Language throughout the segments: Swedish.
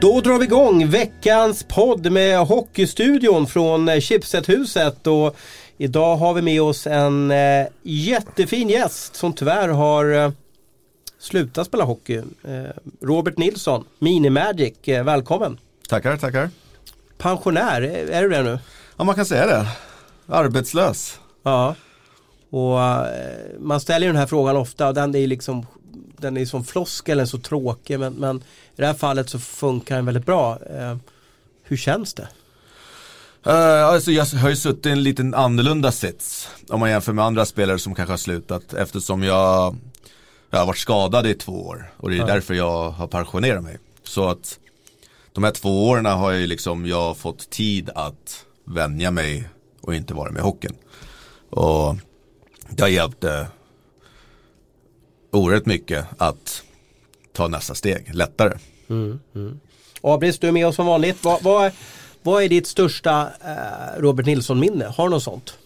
Då drar vi igång veckans podd med Hockeystudion från eh, Chipsethuset. Och idag har vi med oss en eh, jättefin gäst som tyvärr har eh, slutat spela hockey. Robert Nilsson, Mini-Magic, eh, välkommen. Tackar, tackar. Pensionär, är, du det nu? Ja, man kan säga det. Arbetslös. Ja. Och man ställer den här frågan ofta och den är liksom den är som floskel, så tråkig men, men, i det här fallet så funkar den väldigt bra. Eh, hur känns det? Uh, alltså jag har ju suttit i en liten annorlunda sits om man jämför med andra spelare som kanske har slutat eftersom jag, jag har varit skadad i två år och det är ja. därför jag har pensionerat mig. Så att de här två åren har jag liksom, jag fått tid att vänja mig och inte vara med i hockeyn. Och det har hjälpt eh, oerhört mycket att ta nästa steg lättare. Mm, mm. Abris, du är med oss som vanligt. Vad, vad, vad är ditt största eh, Robert Nilsson-minne? Har du något sånt?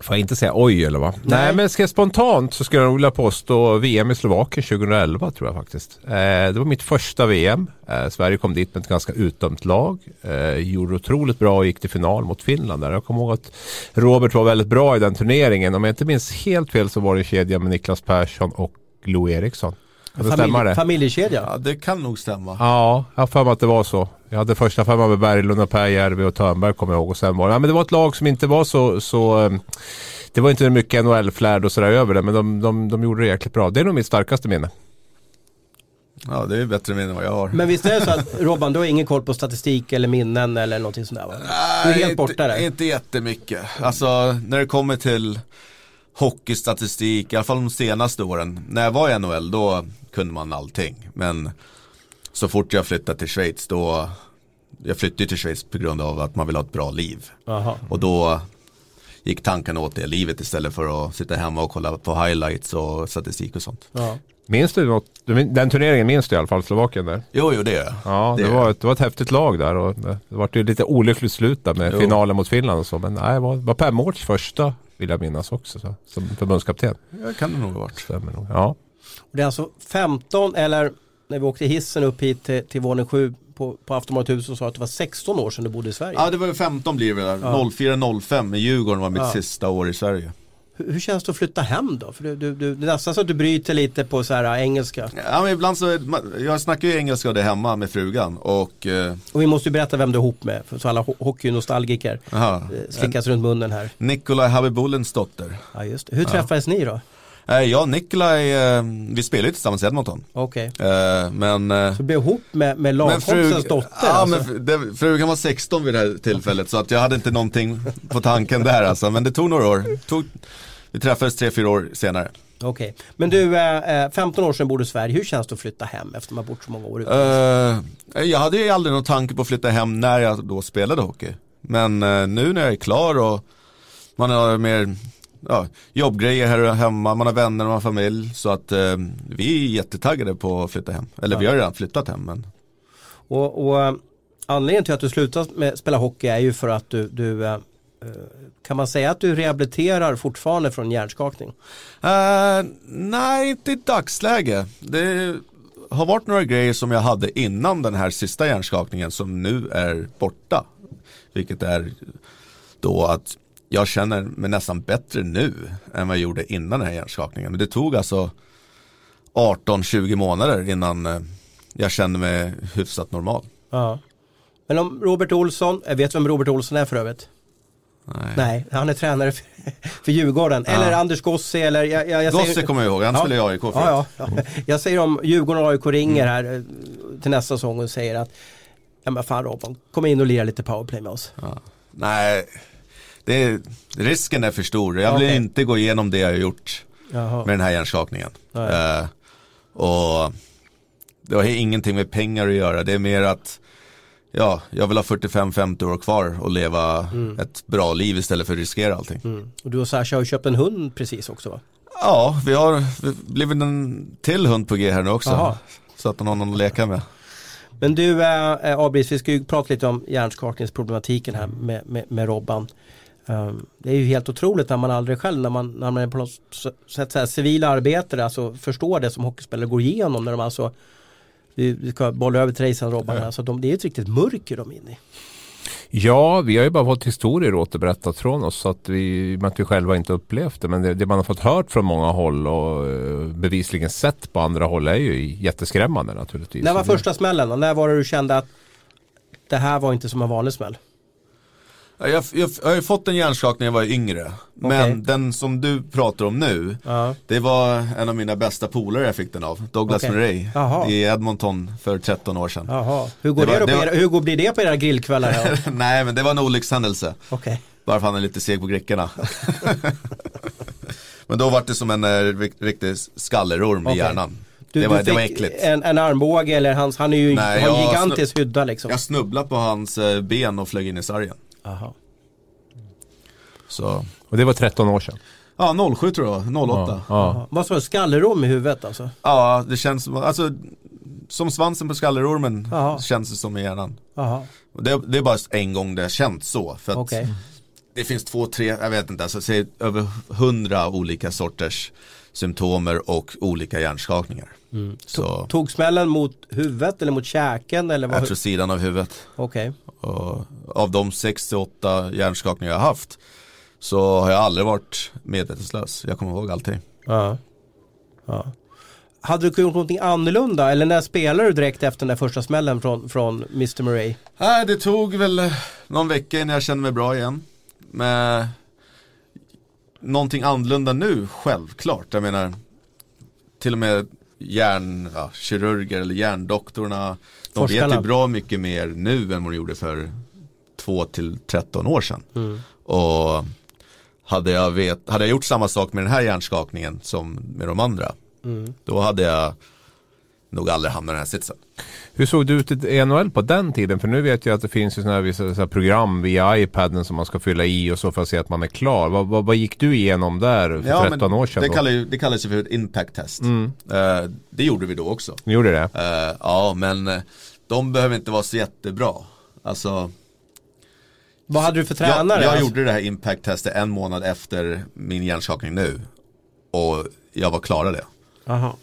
Får jag inte säga oj eller vad? Nej, Nej men ska jag spontant så skulle jag vilja påstå VM i Slovakien 2011 tror jag faktiskt. Eh, det var mitt första VM. Eh, Sverige kom dit med ett ganska utdömt lag. Eh, gjorde otroligt bra och gick till final mot Finland där. Jag kommer ihåg att Robert var väldigt bra i den turneringen. Om jag inte minns helt fel så var det en kedja med Niklas Persson och Lou Eriksson. Familj, det? Familjekedja? Ja, det kan nog stämma. Ja, jag har för mig att det var så. Jag hade första femman med Berglund och Pääjärvi och Törnberg kommer jag ihåg. Och sen var det, ja, men det var ett lag som inte var så, så eh, det var inte mycket NHL-flärd och sådär över det, men de, de, de gjorde det jäkligt bra. Det är nog mitt starkaste minne. Ja, det är bättre minne än vad jag har. Men visst är det så att Robban, du har ingen koll på statistik eller minnen eller någonting sånt där? Va? Du är helt borta där. Inte jättemycket. Alltså, när det kommer till hockeystatistik, i alla fall de senaste åren. När jag var i NHL då kunde man allting. Men så fort jag flyttade till Schweiz då, jag flyttade till Schweiz på grund av att man vill ha ett bra liv. Aha. Och då gick tankarna åt det livet istället för att sitta hemma och kolla på highlights och statistik och sånt. Ja. Minns du något? Den turneringen minns du i alla fall, Slovakien där? Jo, jo det gör jag. Ja, det, det var, ett, det var ett häftigt lag där och det var ju lite olyckligt slut där med jo. finalen mot Finland och så. Men nej, det var, var Pemmårts första vill jag minnas också så, som förbundskapten. Ja, kan det nog ha varit. Stämmer nog. Ja. Och det är alltså 15 eller när vi åkte hissen upp hit till, till våning 7 på, på Aftonbladet Hus och sa att det var 16 år sedan du bodde i Sverige. Ja det var 15 blir det väl. Ja. 04-05 i Djurgården var mitt ja. sista år i Sverige. Hur, hur, känns det att flytta hem då? För du, du, du, det är nästan så att du bryter lite på så här äh, engelska. Ja men ibland så, jag snackar ju engelska det hemma med frugan och eh... Och vi måste ju berätta vem du är ihop med, för så alla hockeynostalgiker eh, slickas runt munnen här. Nikolaj Habibulens dotter. Ja just det. Hur träffades ja. ni då? Eh, jag och Nikolaj, eh, vi spelade ju tillsammans i Edmonton. Okej. Okay. Eh, men... Så du blev ihop med, med lagkompisens dotter? Ja, alltså. men det, frugan var 16 vid det här tillfället så att jag hade inte någonting på tanken där alltså. Men det tog några år. Tog, vi träffades tre, fyra år senare. Okej, okay. men du, eh, 15 år sedan bodde i Sverige. Hur känns det att flytta hem efter att man bott så många år utomlands? Uh, jag hade ju aldrig någon tanke på att flytta hem när jag då spelade hockey. Men uh, nu när jag är klar och man har mer ja, jobbgrejer här hemma, man har vänner, man har familj. Så att uh, vi är jättetaggade på att flytta hem. Eller ja. vi har redan flyttat hem. Men... Och, och anledningen till att du slutat med spela hockey är ju för att du, du Eh, kan man säga att du rehabiliterar fortfarande från hjärnskakning? Uh, nej, inte i dagsläge. Det har varit några grejer som jag hade innan den här sista hjärnskakningen som nu är borta. Vilket är då att jag känner mig nästan bättre nu än vad jag gjorde innan den här hjärnskakningen. Men det tog alltså 18-20 månader innan eh, jag kände mig hyfsat normal. Ja. Men om Robert Olsson, jag vet vem Robert Olsson är för övrigt? Nej. Nej. han är tränare för, för Djurgården. Ja. Eller Anders Gossi eller jag, jag, jag Gossi säger, kommer jag ihåg, han ja, spelar i AIK ja, ja, ja. Jag säger om Djurgården och AIK ringer här eh, till nästa säsong och säger att Ja men fan Robban, kom in och lira lite powerplay med oss. Ja. Nej, det risken är för stor. Jag vill okay. inte gå igenom det jag har gjort Jaha. med den här hjärnskakningen. Uh, och det har ingenting med pengar att göra. Det är mer att ja, jag vill ha 45-50 år kvar och leva mm. ett bra liv istället för att riskera allting. Mm. Och du och Sasha har ju köpt en hund precis också va? Ja, vi har blivit en till hund på G här nu också. Aha. Så att man har någon att leka med. Men du äh, Abris, vi ska ju prata lite om hjärnskakningsproblematiken här med, med, med Robban. Um, det är ju helt otroligt när man aldrig själv, när man, när man är på något sätt så här, civila arbetare, alltså förstår det som hockeyspelare går igenom när de alltså Vi, ska bolla över till dig sen Robban. Alltså, de, det är ett riktigt mörker de är inne i. Ja, vi har ju bara fått historier återberättat från oss så att vi, att vi själva inte upplevt det. Men det, det man har fått hört från många håll och uh, bevisligen sett på andra håll är ju jätteskrämmande naturligtvis. När var första smällen då? När var det du kände att det här var inte som en vanlig smäll? Jag, jag, jag har ju fått en hjärnskakning när jag var yngre. Men den som du pratar om nu, Ja. det var en av mina bästa polare jag fick den av. Douglas Okej. Murray i Edmonton för 13 år sedan. Jaha, hur går, Det det var- det var- era, hur går, blir det på era grillkvällar? Nej men det var en olyckshändelse. Okej. Bara för han är lite seg på grickorna. men då var det som en eh, rik- riktig skallerorm i hjärnan. Du, det, var, det var äckligt. En, en armbåge eller hans, han är ju Nej, en gigantisk hydda liksom. Jag snubblade på hans eh, ben och flög in i sargen. Jaha. Så, Och det var 13 år sedan. ja 07 tror jag, 08. Ja, Ja, ja. Jaha. Vad sa du, skallerom i huvudet alltså? det känns som, alltså som svansen på skallerormen Jaha. känns det som i hjärnan. Det, det är bara en gång det har känts så. För att okej. det finns två, tre, jag vet inte, alltså, säg över hundra olika sorters symptomer och olika hjärnskakningar. Mm. Så Tog smällen mot huvudet eller mot käken eller vad? jag tror sidan av huvudet. Okej. Och av de 6-8 hjärnskakningar jag har haft så har jag aldrig varit medvetslös. Jag kommer ihåg allting. Ja. ja. Hade du gjort någonting annorlunda eller när spelade du direkt efter den där första smällen från, från Mr. Murray? Nej, det tog väl någon vecka innan jag kände mig bra igen. Men någonting annorlunda nu, självklart. Jag menar, till och med hjärnkirurger eller hjärndoktorerna, de Forskarna. vet ju bra mycket mer nu än vad de gjorde för 2 till 13 år sedan. Och hade jag, vet, hade jag gjort samma sak med den här hjärnskakningen som med de andra, då hade jag nog aldrig hamnat i den här sitsen. Hur såg det ut i NHL på den tiden? För nu vet jag att det finns ju sådana här vissa så här program via iPaden som man ska fylla i och så för att se att man är klar. Vad, vad, vad gick du igenom där för 13 år sedan? det, då? kallar ju, det kallas ju för ett impact test. Eh, det gjorde vi då också. Ni gjorde det? Eh, ja, men eh, de behöver inte vara så jättebra. Alltså, Vad hade du för tränare? jag, jag alltså? gjorde det här impact-testet en månad efter min hjärnskakning nu. Och jag var klara det. Aha.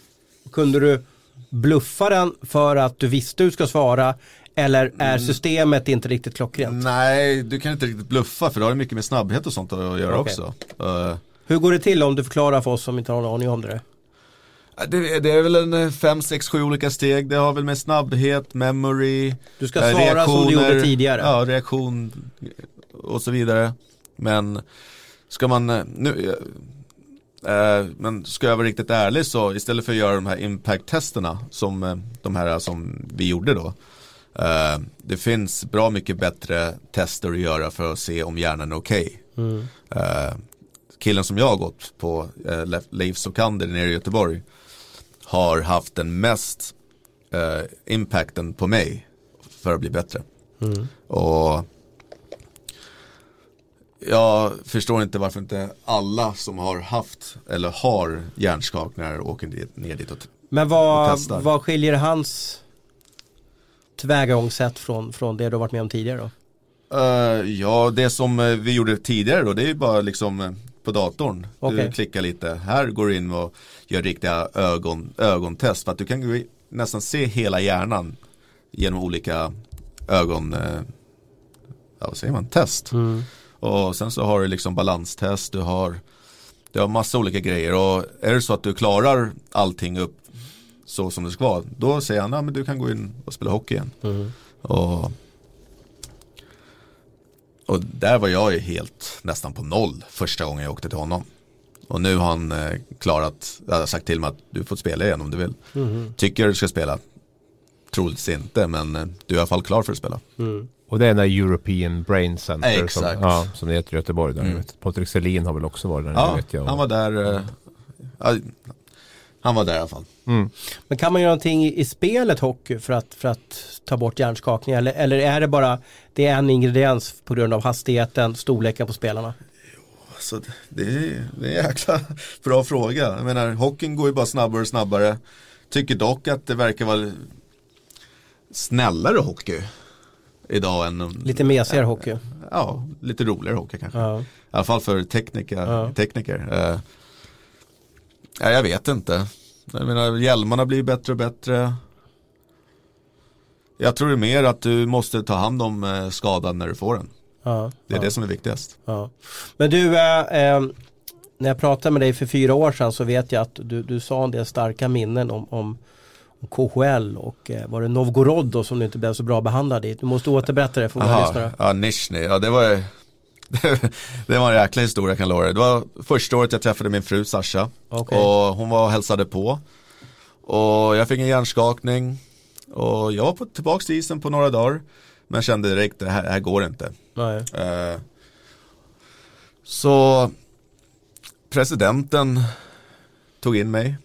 Kunde du bluffa den för att du visste hur du ska svara eller är Mm. systemet inte riktigt klockrent? Nej, du kan inte riktigt bluffa för det har mycket med snabbhet och sånt att göra Okej. också. Eh, Hur går det till om du förklarar för oss som inte har någon aning om det? det, det är väl en 5, 6, 7 olika steg. Det har väl med snabbhet, memory, Du ska eh, svara som du gjorde reaktioner, tidigare. Ja, reaktion och så vidare. Men ska man eh, nu men ska jag vara riktigt ärlig så istället för att göra de här impact-testerna som eh, de här som vi gjorde då. eh, det finns bra mycket bättre tester att göra för att se om hjärnan är okej. Mm. Eh, killen som jag har gått på, eh, Le- Leif Sokander nere i Göteborg, har haft den mest eh, impacten på mig för att bli bättre. Mm. Och jag förstår inte varför inte alla som har haft eller har hjärnskakningar åker ner dit och t- Men Och vad, testar. vad skiljer hans tillvägagångssätt från, från det du har varit med om tidigare då? Eh, ja, det som eh, vi gjorde tidigare då, det är ju bara liksom eh, på datorn. Okej. Du klickar lite, här går du in och gör riktiga ögon, ögontest. För att du kan nästan se hela hjärnan genom olika ögon, ja vad säger man, test. Och sen så har du liksom balanstest, du har, du har massa olika grejer. Och är det så att du klarar allting upp så som det ska vara, då säger han, ja men du kan gå in och spela hockey igen. Och och där var jag ju helt nästan på noll första gången jag åkte till honom. Och nu har han eh, klarat, jag har sagt till mig att du får spela igen om du vill. Tycker du ska spela? Troligtvis inte, men eh, du är i alla fall klar för att spela. Och det är den där European Brain Center som, Exakt. ja, som det heter i Göteborg. Där, Mm. vet. Patrik Selin har väl också varit där. Ja, vet jag. han var där. Eh, ja, han var där i alla fall. Men kan man göra någonting i, spelet hockey för att, för att ta bort hjärnskakning eller, eller är det bara det är en ingrediens på grund av hastigheten, storleken på spelarna? Så det- det är, det är en jäkla bra fråga. Jag menar, hockeyn går ju bara snabbare och snabbare. Tycker dock att det verkar vara snällare hockey idag än Lite mesigare hockey. ja, lite roligare hockey kanske. Ja. I alla fall för tekniker. Ja. tekniker. Eh, ja, jag vet inte. Jag menar, hjälmarna blir bättre och bättre. Jag tror det är mer att du måste ta hand om eh, skadan när du får den. Ja, Det är ja, det som är viktigast. ja. Men du, eh, eh, när jag pratade med dig för fyra år sedan så vet jag att du, du sa en del starka minnen om, om, KHL och eh, var det Novgorod då som du inte blev så bra behandlad i? Du måste återberätta det för våra Aha, lyssnare. ja, Nizhny, ja det var det var en jäkla historia kan jag lova dig. Det var första året jag träffade min fru Sasha Okej. och hon var och hälsade på. Och jag fick en hjärnskakning och jag var på, tillbaka till isen på några dagar. Men kände direkt, det här, det här går inte. Eh, så presidenten tog in mig.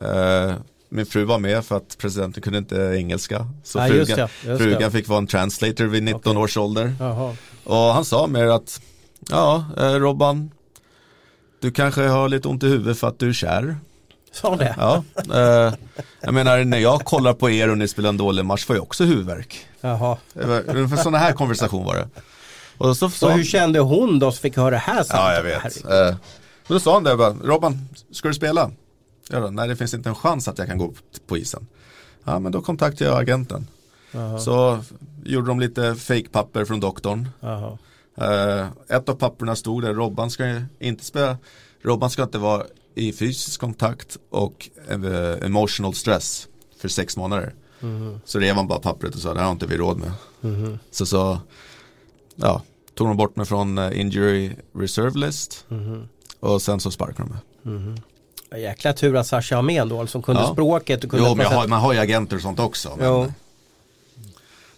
Eh, min fru var med för att presidenten kunde inte engelska. Så just frugan, det, just frugan fick vara en translator vid 19 Okej. års ålder. Jaha. Och han sa mer att, ja eh, Robban, du kanske har lite ont i huvudet för att du är kär. Sa det? Ja, eh, jag menar när jag kollar på er och ni spelar en dålig match får jag också huvudvärk. Jaha. Det var- Ungefär sådana här konversation var det. Och så, Så sa- hur kände hon då som fick höra det här Ja, jag vet. Eh, men då sa han det bara, Robban, ska du spela? Ja, då, nej, det finns inte en chans att jag kan gå på isen. Ja, men då kontaktade jag agenten. Jaha. Så gjorde de lite fake-papper från doktorn. Eh, ett av papperna stod där, Robban ska inte spela, Robban ska inte vara i fysisk kontakt och emotional stress för sex månader. Mhm. Så rev man bara pappret och sa, det här har inte vi råd med. Mhm. Så så, ja, tog de bort mig från eh, injury reserve list. Mhm. Och sen så sparkade de mig. Jäkla tur att Sasha har med ändå, som kunde Ja. språket och kunde Jo, men har, man har ju agenter och sånt också. Men,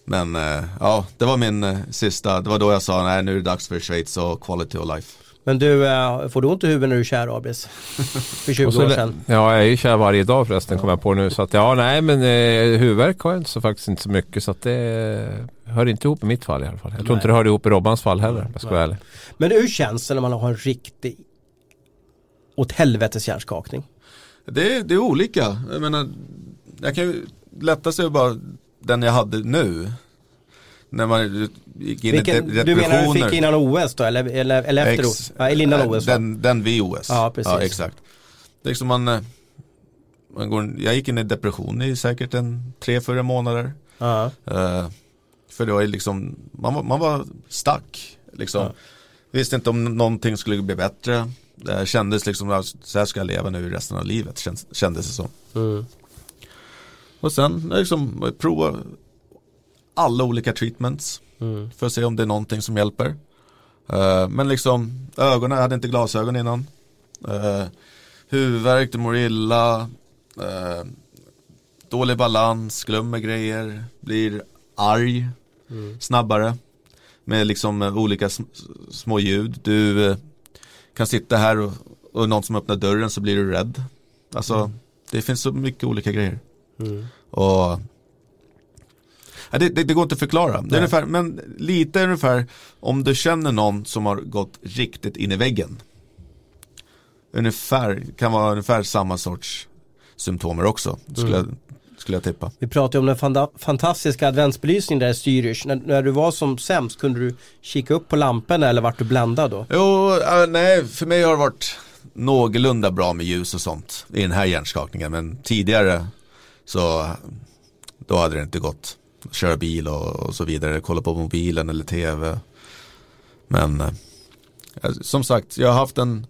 men eh, ja, det var min eh, sista, det var då jag sa, nej nu är det dags för Schweiz och quality of life. Men du, eh, får du ont i huvudet när du är kär Abris? För 20 Och så år sedan. Ja, jag är ju kär varje dag förresten kommer jag på nu. Så att ja, nej men eh, huvudvärk har jag inte så faktiskt inte så mycket. Så att det hör inte ihop i mitt fall i alla fall. Jag tror inte det hörde ihop i Robbans fall heller. Jag ska vara ärlig. Men hur känns det när man har en riktig åt helvetes hjärnskakning? Det, det är olika, jag menar, jag kan ju lätta sig bara den jag hade nu. När man gick in Vilken, i du menar du fick innan OS då? Eller, eller, eller efter Ex- OS? Ja, eller innan OS va? den, den vid OS. Ja, precis. exakt. Det är liksom man, eh, man går, jag gick in i depression i säkert en tre, fyra månader. Ja. Eh, för det var liksom, man var, man var stack. Liksom. Ja. Visste inte om någonting skulle bli bättre. Det kändes liksom, så här ska jag leva nu resten av livet, kändes det som. Mm. Och sen liksom prova alla olika treatments Mm. för att se om det är någonting som hjälper. Eh, men liksom ögonen, jag hade inte glasögon innan. Uh, huvudvärk, du mår illa. eh, dålig balans, glömmer grejer, blir arg Mm. snabbare. Med liksom eh, olika sm- små ljud. Du eh, kan sitta här och, och någon som öppnar dörren så blir du rädd. Alltså det finns så mycket olika grejer. Mm. Och ja, det, det, det går inte att förklara. Det är Nej. ungefär, men lite ungefär om du känner någon som har gått riktigt in i väggen. Ungefär, kan vara ungefär samma sorts symptomer också. Skulle, Mm. jag, skulle jag tippa. Vi pratade om den fanta- fantastiska adventsbelysningen där i Zürich. När, när du var som sämst, kunde du kika upp på lamporna eller vart du bländad då? Jo, äh, nej, för mig har det varit någorlunda bra med ljus och sånt i den här hjärnskakningen. Men tidigare så då hade det inte gått. Köra bil och, och så vidare, kolla på mobilen eller tv. Men eh, som sagt, jag har haft en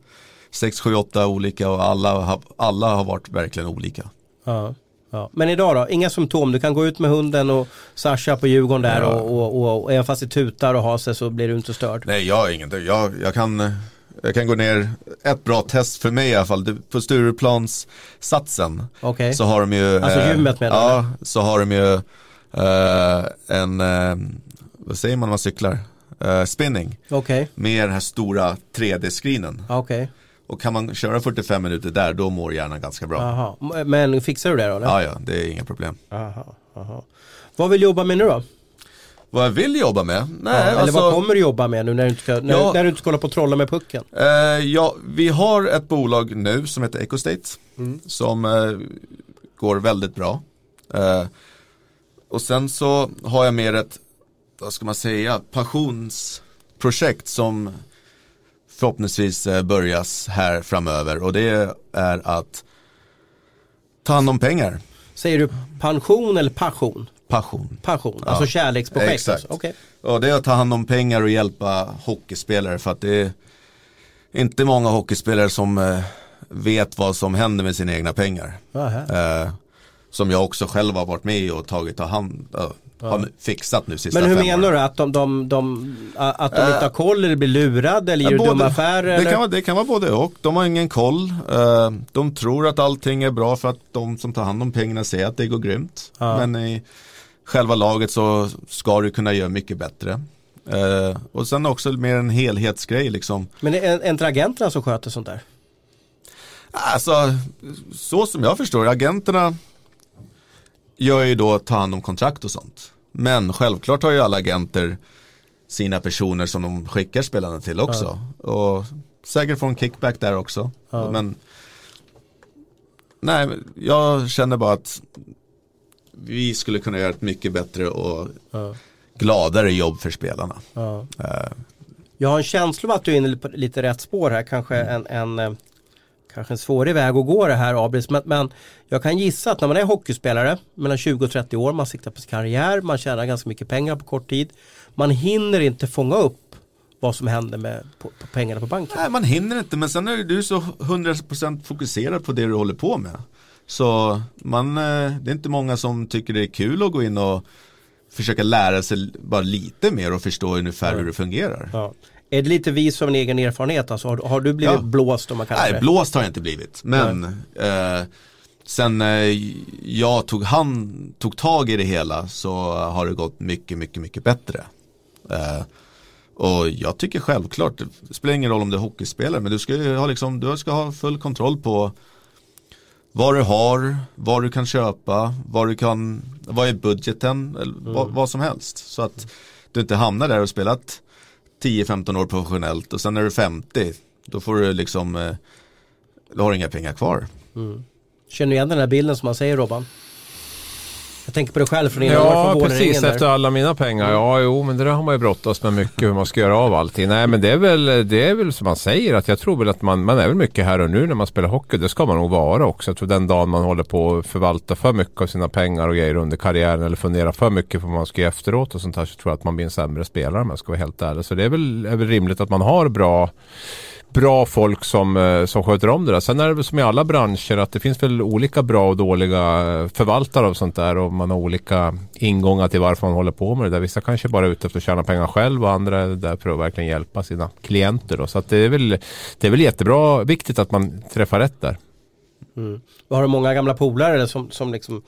6, 7, 8 olika och alla, alla har varit verkligen olika. Ja. Ja. Men idag då, inga symptom. Du kan gå ut med hunden och Sasha på Djurgården där Ja. och, och, och, och även fast det tutar och har sig så blir du inte störd. Nej, jag har ingenting. Jag, jag, kan, jag kan gå ner, ett bra test för mig i alla fall, på Stureplans satsen Okej. så har de ju Alltså eh, gymmet du, Ja, så har de ju eh, en, eh, vad säger man när man cyklar? Eh, spinning Okej. med den här stora 3D-screenen. Ja, Okej. Och kan man köra 45 minuter där, då mår hjärnan ganska bra. Jaha. M- Men fixar du det då? Eller? Ja, ja, det är inga problem. Aha, aha. Vad vill du jobba med nu då? Vad jag vill jobba med? Nej, ja, eller alltså, vad kommer du jobba med nu när du inte ska, när, Ja. när du inte ska hålla på och trolla med pucken? Eh, ja, vi har ett bolag nu som heter Ecostate. Mm. Som eh, går väldigt bra. Eh, och sen så har jag mer ett, vad ska man säga, passionsprojekt som förhoppningsvis eh, börjas här framöver. Och det är att ta hand om pengar. Säger du pension eller passion? passion. Passion, alltså kärleksprojekt. Exakt. Alltså. Okay. Och det är att ta hand om pengar och hjälpa hockeyspelare för att det är inte många hockeyspelare som eh, vet vad som händer med sina egna pengar. Aha. Eh, som jag också själv har varit med och tagit hand, eh, har fixat nu sista Men hur fem menar åren. du? Att de, de, de, att de inte har koll eller blir lurade eller gör Ja, dumma affärer? det, eller? kan vara, det kan vara både och. De har ingen koll. Eh, de tror att allting är bra för att de som tar hand om pengarna säger att det går grymt. Ja. Men i själva laget så ska du kunna göra mycket bättre. Eh, och sen också mer en helhetsgrej liksom. Men är är inte agenterna som sköter sånt där? Alltså, så som jag förstår agenterna gör ju då ta hand om kontrakt och sånt. Men självklart har ju alla agenter sina personer som de skickar spelarna till också. Och säkert får en kickback där också. Ja. Men nej, jag känner bara att vi skulle kunna göra ett mycket bättre och Ja. gladare jobb för spelarna. Ja. Eh, Jag har en känsla av att du är inne på lite rätt spår här. Kanske en, en, eh, kanske en svårig väg att gå det här Abris. Men, men jag kan gissa att när man är hockeyspelare mellan 20 och 30 år, man siktar på sin karriär, man tjänar ganska mycket pengar på kort tid. Man hinner inte fånga upp vad som händer med på, på pengarna på banken. Nej, man hinner inte, men sen är du så 100% fokuserad på det du håller på med. Så man, eh, det är inte många som tycker det är kul att gå in och försöka lära sig bara lite mer och förstå ungefär hur det fungerar. Ja. Är det lite vis av en egen erfarenhet? Alltså, har, har du blivit Ja. blåst om man kallar Nej, det? blåst har jag inte blivit. Men eh, sen eh, jag tog, hand, tog tag i det hela så har det gått mycket, mycket, mycket bättre. Eh, och jag tycker självklart, det spelar ingen roll om du är hockeyspelare, men du ska, ha, liksom, du ska ha full kontroll på vad du har, vad du kan köpa, vad du kan, vad är budgeten, eller vad, vad som helst. Så att du inte hamnar där och spelat 10-15 år professionellt och sen när du är 50, då får du liksom, eh, då har du inga pengar kvar. Mm. Känner du igen den här bilden som man säger Robban? Jag tänker på dig själv från innan Ja, precis. Efter alla mina pengar. Ja, jo, men det där har man ju brottats med mycket hur man ska göra av allting. Nej, men det är väl, det är väl som man säger att jag tror väl att man, man är väl mycket här och nu när man spelar hockey. Det ska man nog vara också. Jag tror den dagen man håller på att förvalta för mycket av sina pengar och grejer under karriären eller fundera för mycket på vad man ska göra efteråt och sånt här så tror jag att man blir en sämre spelare om jag ska vara helt ärlig. Så det är väl, är väl rimligt att man har bra bra folk som, eh, som sköter om det där. Sen är det väl som i alla branscher att det finns väl olika bra och dåliga eh, förvaltare av sånt där och man har olika ingångar till varför man håller på med det där. Vissa kanske bara är ute efter att tjäna pengar själv och andra är där för att verkligen hjälpa sina klienter. Då. Så att det, är väl, det är väl jättebra, viktigt att man träffar rätt där. Har du många gamla polare som, som liksom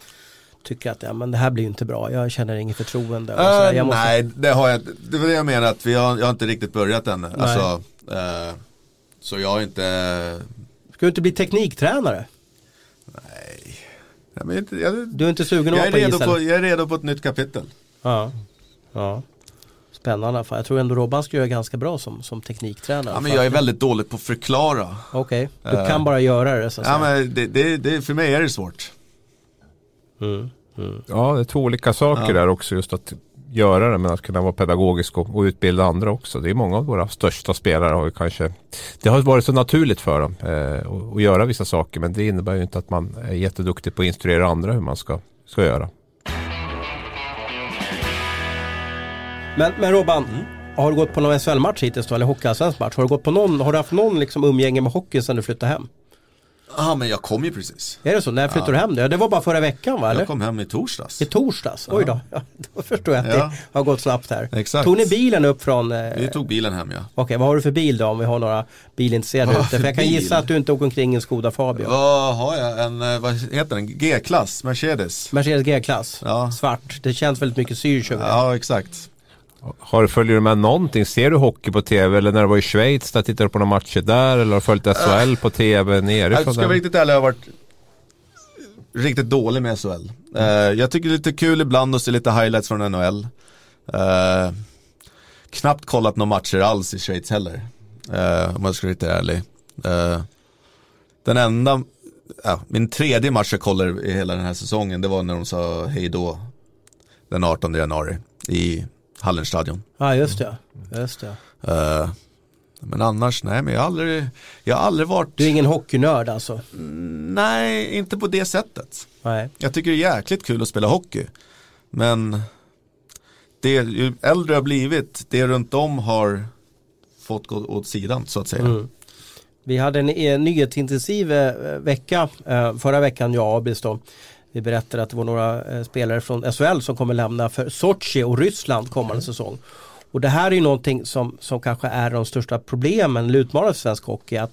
tycker att ja, men det här blir inte bra, jag känner inget förtroende. och jag måste... Nej, det har jag Det var det jag menar att vi har, jag har inte riktigt börjat ännu. Alltså, eh, så jag har inte Ska du inte bli tekniktränare? Nej, men inte, jag, Du är inte sugen att jag, är vara på redo isen? på, jag är redo på ett nytt kapitel. Ja. ja. Spännande, fan. jag tror ändå Robban ska göra ganska bra som, som tekniktränare. Ja, men jag är väldigt dålig på att förklara. Okej, du Eh. kan bara göra det så att Ja, säga. men det, det, det, för mig är det svårt. Mm. Ja, det är två olika saker Ja. där också. Just att göra det men att kunna vara pedagogisk och, och utbilda andra också. Det är många av våra största spelare har ju kanske Det har varit så naturligt för dem eh, att- göra vissa saker men det innebär ju inte att man är jätteduktig på att instruera andra hur man ska, ska göra. Men, men Robban, Mm. har du gått på någon SHL-match hittills då? Eller hockeyallsvensk match? Har du gått på någon, har du haft någon liksom umgänge med hockey sedan du flyttade hem? Ja, men jag kom ju precis. Är det så? När flyttade du hem då? Det var bara förra veckan va? Eller? Jag kom hem i torsdags. I torsdags? Oj då. Ja, då förstår jag att det har gått snabbt här. Exakt. Tog ni bilen upp från... Eh, Vi tog bilen hem ja. Okej, vad har du för bil då om vi har några bilintresserade ute? För för jag kan bil? gissa att du inte åker omkring i en Skoda Fabia. Vad har jag? En, eh, vad heter den? G-klass, Mercedes. Mercedes G-klass, Ja. svart. Det känns väldigt mycket syr över. Ja, exakt. Har du följer du med någonting? Ser du hockey på tv eller när du var i Schweiz där tittar du på några matcher där eller har du följt SHL på tv Jag nerifrån? ska vara riktigt ärlig, jag har varit riktigt dålig med SHL. Eh, jag tycker det är lite kul ibland att se lite highlights från NHL. Eh, knappt kollat några matcher alls i Schweiz heller. Eh, om jag ska vara riktigt ärlig. Eh, den enda, min tredje match jag kollade i hela den här säsongen, det var när de sa hej då. Den 18 januari i Hallenstadion. Ja, just det. Just det. Eh, men annars, nej men jag har aldrig, jag har aldrig varit, Du är ingen hockeynörd alltså? nej inte på det sättet. Nej. Jag tycker det är jäkligt kul att spela hockey. Men det, ju äldre jag har blivit, det runt om har fått gå åt sidan så att säga. Mm. Vi hade en, en nyhetsintensiv eh, vecka eh, förra veckan, jag och Abis då. Vi berättade att det var några eh, spelare från SHL som kommer lämna för Sochi och Ryssland kommande mm. säsong. Och det här är ju någonting som, som kanske är de största problemen eller utmaningarna för svensk hockey. Att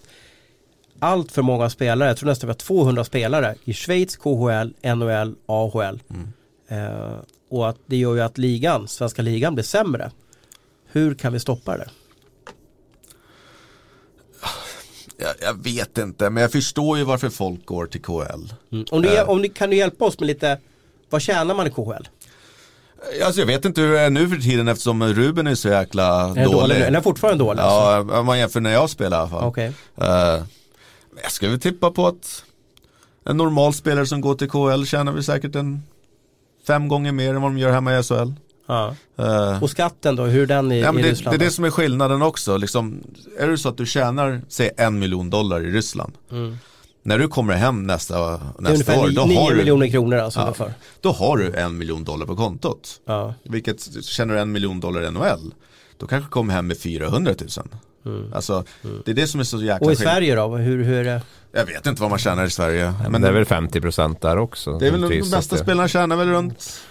allt för många spelare, jag tror nästan vi har 200 spelare i Schweiz, KHL, NHL, AHL. Mm. Eh, och att det gör ju att ligan, svenska ligan blir sämre. Hur kan vi stoppa det? Jag, jag, vet inte, men jag förstår ju varför folk går till KHL. Mm. Om, du, uh, om du, kan du hjälpa oss med lite, vad tjänar man i KHL? Alltså jag vet inte hur det är nu för tiden eftersom Ruben är så jäkla är dålig. dålig. Eller fortfarande dålig? Ja, alltså. om man jämför när jag spelar i alla fall. Okay. Uh, jag skulle tippa på att en normal spelare som går till KHL tjänar väl säkert en fem gånger mer än vad de gör hemma i SHL. Ja. Uh, och skatten då, hur är den i, ja, i det, Ryssland? Det är det som är skillnaden också. Liksom, är det så att du tjänar, säg en miljon dollar i Ryssland. Mm. När du kommer hem nästa, nästa år, då 9 har du, miljoner kronor alltså ja. Då har du en miljon dollar på kontot. Ja. Vilket, känner du en miljon dollar i NHL, då kanske du kommer hem med 400 000. Mm. Alltså, mm. det är det som är så jäkla Och i Sverige då, hur, hur är det? Jag vet inte vad man tjänar i Sverige. Men, men det är väl 50% där också. Det är väl de bästa spelarna tjänar väl runt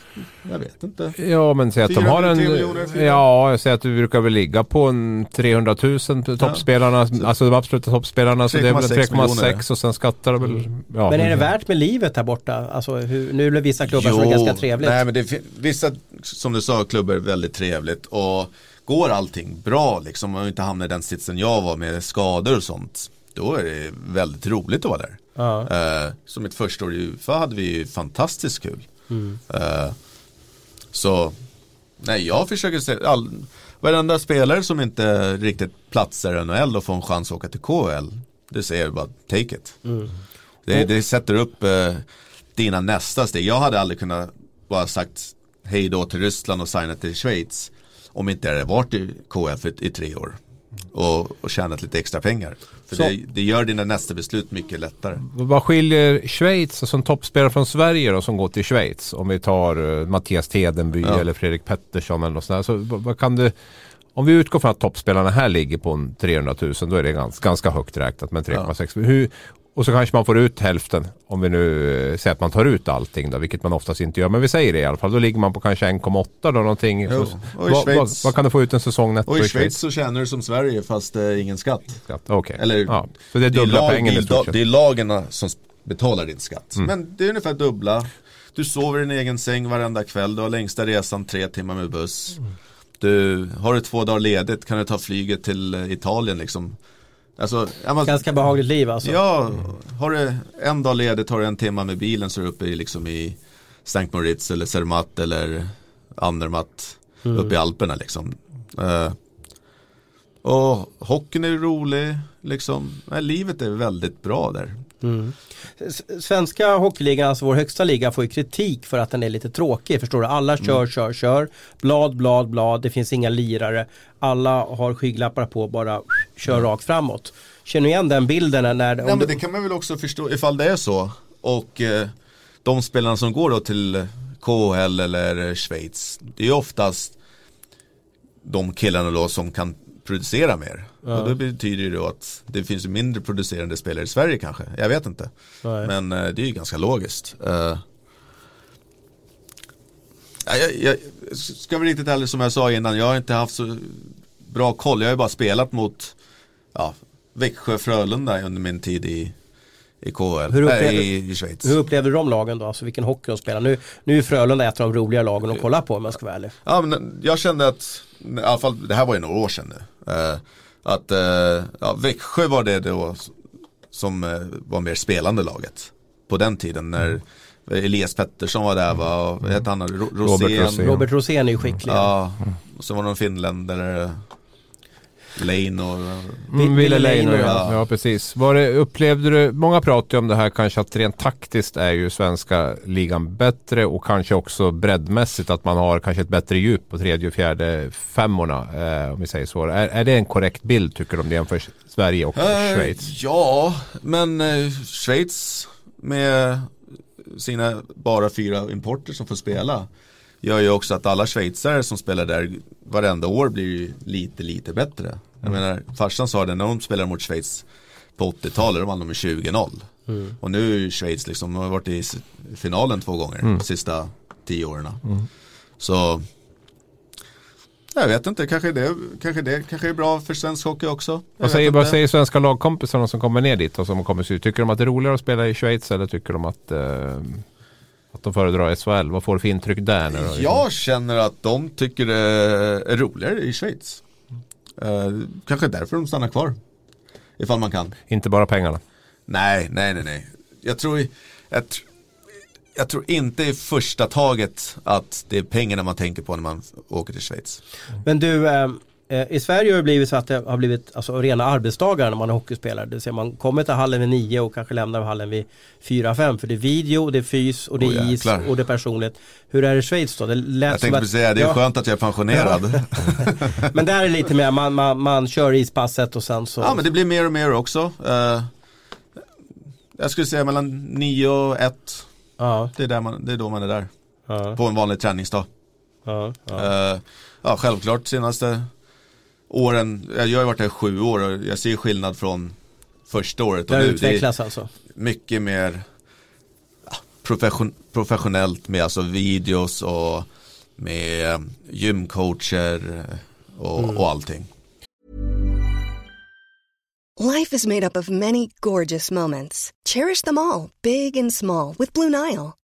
jag vet inte. Ja men säg att de har en... Ja, jag säger att du brukar väl ligga på en 300 000 toppspelarna. Ja. Alltså de absoluta toppspelarna. Så det är väl 3,6 och sen skattar de väl. Mm. Ja. Men är det värt med livet här borta? Alltså hur, nu är det vissa klubbar jo, som är ganska trevligt. Nej men det vissa, som du sa, klubbar är väldigt trevligt. Och går allting bra liksom, om man inte hamnar i den sitsen jag var med skador och sånt. Då är det väldigt roligt att vara där. Ja. Uh, som mitt första år i UFA hade vi ju fantastiskt kul. Mm. Uh, så nej, jag försöker se all, varenda spelare som inte riktigt platsar i NHL och får en chans att åka till KHL. Det säger jag bara take it. Mm. Det, det, sätter upp uh, dina nästa steg. Jag hade aldrig kunnat bara sagt hej då till Ryssland och signa till Schweiz. Om inte jag hade varit i KHL för, i tre år och, och tjänat lite extra pengar. För det, det, gör dina nästa beslut mycket lättare. Vad skiljer Schweiz som toppspelare från Sverige då som går till Schweiz? Om vi tar uh, Mattias Tedenby ja. eller Fredrik Pettersson eller något sånt Så vad, kan du om vi utgår från att toppspelarna här ligger på en 300 000 då är det ganska, ganska högt räknat med 3,6. Ja. Och så kanske man får ut hälften om vi nu eh, säger att man tar ut allting då, vilket man oftast inte gör. Men vi säger det i alla fall, då ligger man på kanske 1,8 då någonting. Jo, vad, vad, vad, kan du få ut en säsong netto Och i, i Schweiz så tjänar du som Sverige fast det är ingen skatt. skatt okay. Eller, ja, så det är dubbla det pengen i stort sett. Det är lagen som betalar din skatt. Mm. Men det är ungefär dubbla. Du sover i din egen säng varenda kväll, du har längsta resan tre timmar med buss. Mm. Du, har du två dagar ledigt kan du ta flyget till eh, Italien liksom Alltså, man, Ganska behagligt liv alltså. Ja, har du en dag ledigt, har du en timme med bilen så är du uppe i, liksom i Sankt Moritz eller Zermatt eller Andermatt mm. uppe i Alperna liksom. Uh, och hockeyn är rolig, liksom. Nej, livet är väldigt bra där. Mm. Svenska hockeyligan, alltså vår högsta liga, får ju kritik för att den är lite tråkig. Förstår du? Alla kör, mm. kör, kör. Blad, blad, blad. Det finns inga lirare. Alla har skygglappar på bara kör mm. rakt framåt. Känner du igen den bilden? När, Nej, men det kan man väl också förstå ifall det är så. Och eh, de spelarna som går då till KHL eller Schweiz. Det är oftast de killarna då som kan producera mer. Ja. Och det betyder ju då att det finns mindre producerande spelare i Sverige kanske. Jag vet inte. Nej. Men uh, det är ju ganska logiskt. Uh, jag, jag, ska vara riktigt ärlig som jag sa innan, jag har inte haft så bra koll. Jag har ju bara spelat mot ja, Växjö Frölunda under min tid i, i KHL, hur upplevde, äh, i, i Schweiz. Hur upplevde du de lagen då? Alltså vilken hockey de spelar? Nu, nu är Frölunda ett av de roliga lagen att kolla på om jag ska vara ärlig. Ja, men jag kände att, i alla fall, det här var ju några år sedan nu. Uh, att uh, ja, Växjö var det då som uh, var mer spelande laget. På den tiden när mm. Elias Pettersson var där va, och vad hette han? Robert Rosén. Robert Rosén är ju skicklig. Ja, och så var det någon finländare. Lane och... Mm, Ville Lane, ja. ja. precis. Var det, upplevde du, många pratar ju om det här kanske att rent taktiskt är ju svenska ligan bättre och kanske också breddmässigt att man har kanske ett bättre djup på tredje och fjärde femmorna. Eh, om vi säger så. Är, är det en korrekt bild tycker du om det jämför Sverige och eh, Schweiz? Ja, men eh, Schweiz med sina bara fyra importer som får spela gör ju också att alla schweizare som spelar där varenda år blir ju lite, lite bättre. Jag menar, farsan sa det när de spelade mot Schweiz på 80-talet, de vann de med 20-0. Mm. Och nu är ju Schweiz liksom, de har varit i finalen två gånger de sista tio åren. Så jag vet inte, kanske det, kanske det kanske är bra för svensk hockey också. Vad säger, vad säger svenska lagkompisarna som kommer ner dit och som kommer se ut? Tycker de att det är roligare att spela i Schweiz eller tycker de att, eh, att de föredrar SHL? Vad får du för intryck där? Nu då? Jag känner att de tycker det är roligare i Schweiz. Eh, kanske därför de stannar kvar. Ifall man kan. Inte bara pengarna. Nej, nej, nej, nej. Jag tror, jag, jag tror inte i första taget att det är pengarna man tänker på när man åker till Schweiz. Men du, eh, i Sverige har det blivit så att det har blivit alltså, rena arbetsdagar när man är hockeyspelare. Det vill säga man kommer till hallen vid nio och kanske lämnar hallen vid fyra, fem. För det är video, det är fys och det är Åh, is och det är personligt. Hur är det i Schweiz då? Det lät Jag tänkte att- precis säga, det är Ja, skönt att jag är pensionerad. Men där är det lite mer, man, man, man kör ispasset och sen så. Ja, men det blir mer och mer också. Eh, jag skulle säga mellan 9 och 1. ja, Det är, där man, det är då man är där. ja, På en vanlig träningsdag. ja, ja. Eh, ja, självklart senaste åren, jag har ju varit där i sju år och jag ser skillnad från första året Det och har nu. Det är utvecklats alltså. mycket mer profession, professionellt med alltså videos och med gymcoacher eh, och, och allting. Life is made up of many gorgeous moments. Cherish them all, big and small, with Blue Nile.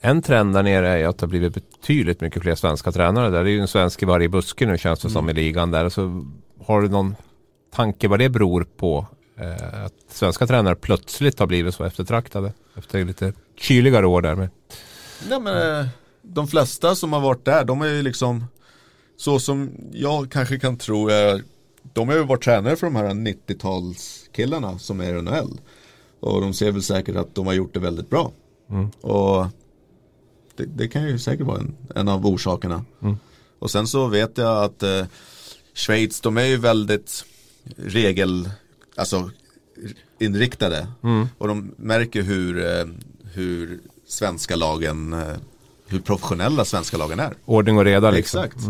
En trend där nere är att det har blivit betydligt mycket fler svenska tränare där. Det är ju en svensk i varje buske nu känns det som i ligan där. Så har du någon tanke vad det beror på? Eh, att svenska tränare plötsligt har blivit så eftertraktade efter lite kyligare år där. Med. Nej, men, eh, de flesta som har varit där, de är ju liksom så som jag kanske kan tro är de har ju varit tränare för de här 90-talskillarna som är i NHL. Och de ser väl säkert att de har gjort det väldigt bra. Och det, det kan ju säkert vara en, en av orsakerna. Och sen så vet jag att eh, Schweiz, de är ju väldigt regel, alltså inriktade. Och de märker hur, eh, hur svenska lagen, eh, hur professionella svenska lagen är. Ordning och reda liksom. Exakt.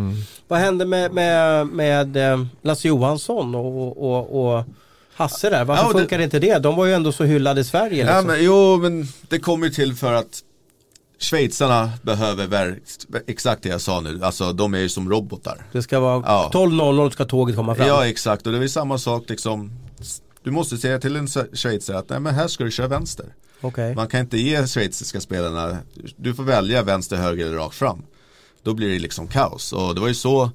Vad hände med, med, med eh, Lasse Johansson och, och, och Hasse där? Varför Ja, det- funkar inte det? De var ju ändå så hyllade i Sverige. Ja, Liksom. men, jo, men det kommer ju till för att Schweizarna behöver ver- exakt det jag sa nu, alltså de är ju som robotar. Det ska vara Ja. 12.00 ska tåget komma fram. Ja exakt och det är samma sak liksom Du måste säga till en schweizare att nej men här ska du köra vänster Okej. Man kan inte ge schweiziska spelarna Du får välja vänster, höger eller rakt fram Då blir det liksom kaos och det var ju så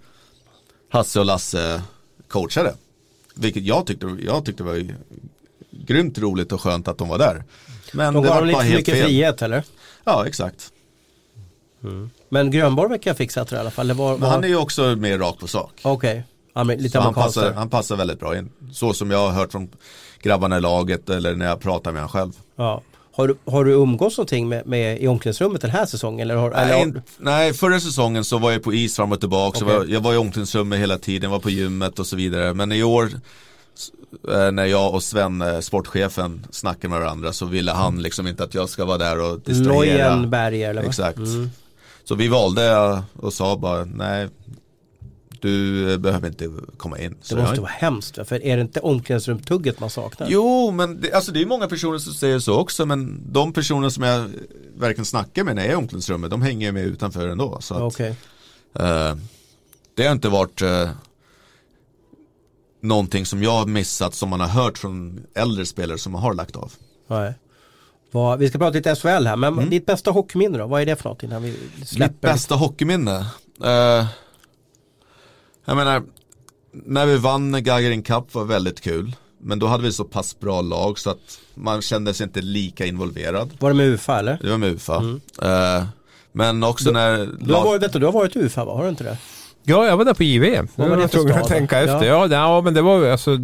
Hasse och Lasse coachade Vilket jag tyckte, jag tyckte var grymt roligt och skönt att de var där Men De det var dem lite för mycket fel frihet eller? Ja exakt Men Grönborg verkar ha fixat det i alla fall. Var, Men var... han är ju också mer rak på sak Okej. Ja, lite Så han passar, han passar väldigt bra in. Så som jag har hört från grabbarna i laget eller när jag pratar med honom själv. Ja. Har du, har du umgås någonting med, med, i omklädningsrummet den här säsongen? Eller har, eller Nej, har, inte- nej, förra säsongen så var jag på is fram och tillbaka. Okej. var, jag var i omklädningsrummet hela tiden, var på gymmet och så vidare. Men i år när jag och Sven, eh, sportchefen, snackade med varandra så ville han liksom inte att jag ska vara där och distrahera. Lojenberger eller vad? Exakt. Mm. Så vi valde eh, och sa bara nej, du eh, behöver inte komma in. Så Det måste jag- vara hemskt. För är det inte omklädningsrumtugget man saknar? Jo, men det, alltså det är många personer som säger så också men de personer som jag verkligen snackar med när jag är i omklädningsrummet de hänger med utanför ändå. Så att, Okej. eh, det har inte varit eh, någonting som jag har missat som man har hört från äldre spelare som har lagt av. Nej. Vad- vi ska prata lite SHL här, men ditt bästa hockeyminne då? Vad är det för något innan vi släpper? Mm. Mitt bästa hockeyminne? Eh, jag menar, när vi vann Gagarin Cup var väldigt kul. Men då hade vi så pass bra lag så att man kände sig inte lika involverad. Var det med UFA eller? Det var med UFA. Eh, men också när Du har, varit, vet du, du har varit UFA va? Har du inte det? Ja, jag var där på JVM. Vad var det jag för stad att tänka efter. Ja. Ja, men det var alltså,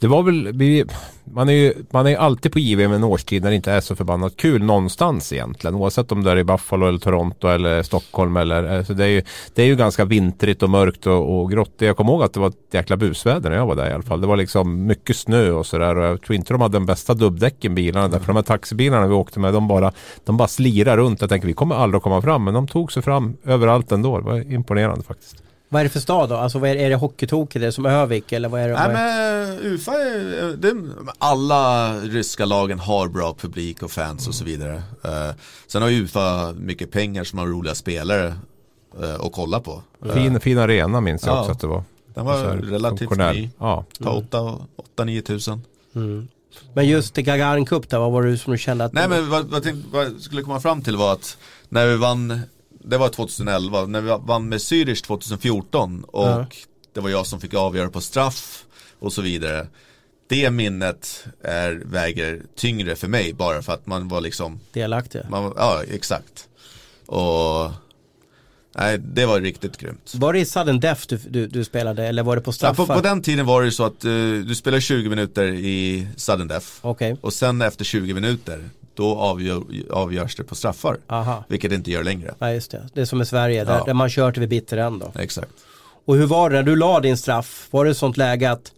det var väl, vi, man är ju man är alltid på JVM en årstid när det inte är så förbannat kul någonstans egentligen. Oavsett om det är i Buffalo eller Toronto eller Stockholm eller, alltså det är ju, det är ju ganska vintrigt och mörkt och, och grått. Jag kommer ihåg att det var ett jäkla busväder när jag var där i alla fall. Det var liksom mycket snö och sådär och jag tror inte de hade den bästa dubbdäcken bilarna där. För de här taxibilarna vi åkte med, de bara, de bara slirar runt. Jag tänker vi kommer aldrig komma fram, men de tog sig fram överallt ändå. Det var imponerande faktiskt. Vad är det för stad då? Alltså vad är, är det hockeytok? Det som Övik eller vad är det? Nej men Ufa är, det, alla ryska lagen har bra publik och fans och så vidare. Eh, sen har ju Ufa mycket pengar som har roliga spelare uh, att kolla på. Fin, fin arena minns jag Ja. också att det var. den var här relativt ny. Ja. Ta 8-9 tusen. Mm. Men just i Gagarin Cup där, vad var det som du kände att... Nej men vad, vad, jag tänkte, vad jag skulle komma fram till var att när vi vann, det var 2011, när vi vann med Zürich 2014 och Ja. det var jag som fick avgöra på straff och så vidare. Det minnet är, väger tyngre för mig bara för att man var liksom, Delaktig. man, ja exakt. Och nej, det var riktigt grymt. Var det i sudden death du, du, du spelade eller var det på Ja, straffar? på, på den tiden var det så att eh, du spelar 20 minuter i sudden death Okej, och sen efter 20 minuter då avgör, avgörs det på straffar. aha. Vilket det inte gör längre. Ja just det. Det är som i Sverige där, Ja. där man kör till vid bitter ända. Exakt. Och hur var det när du la din straff? Var det ett sånt läge att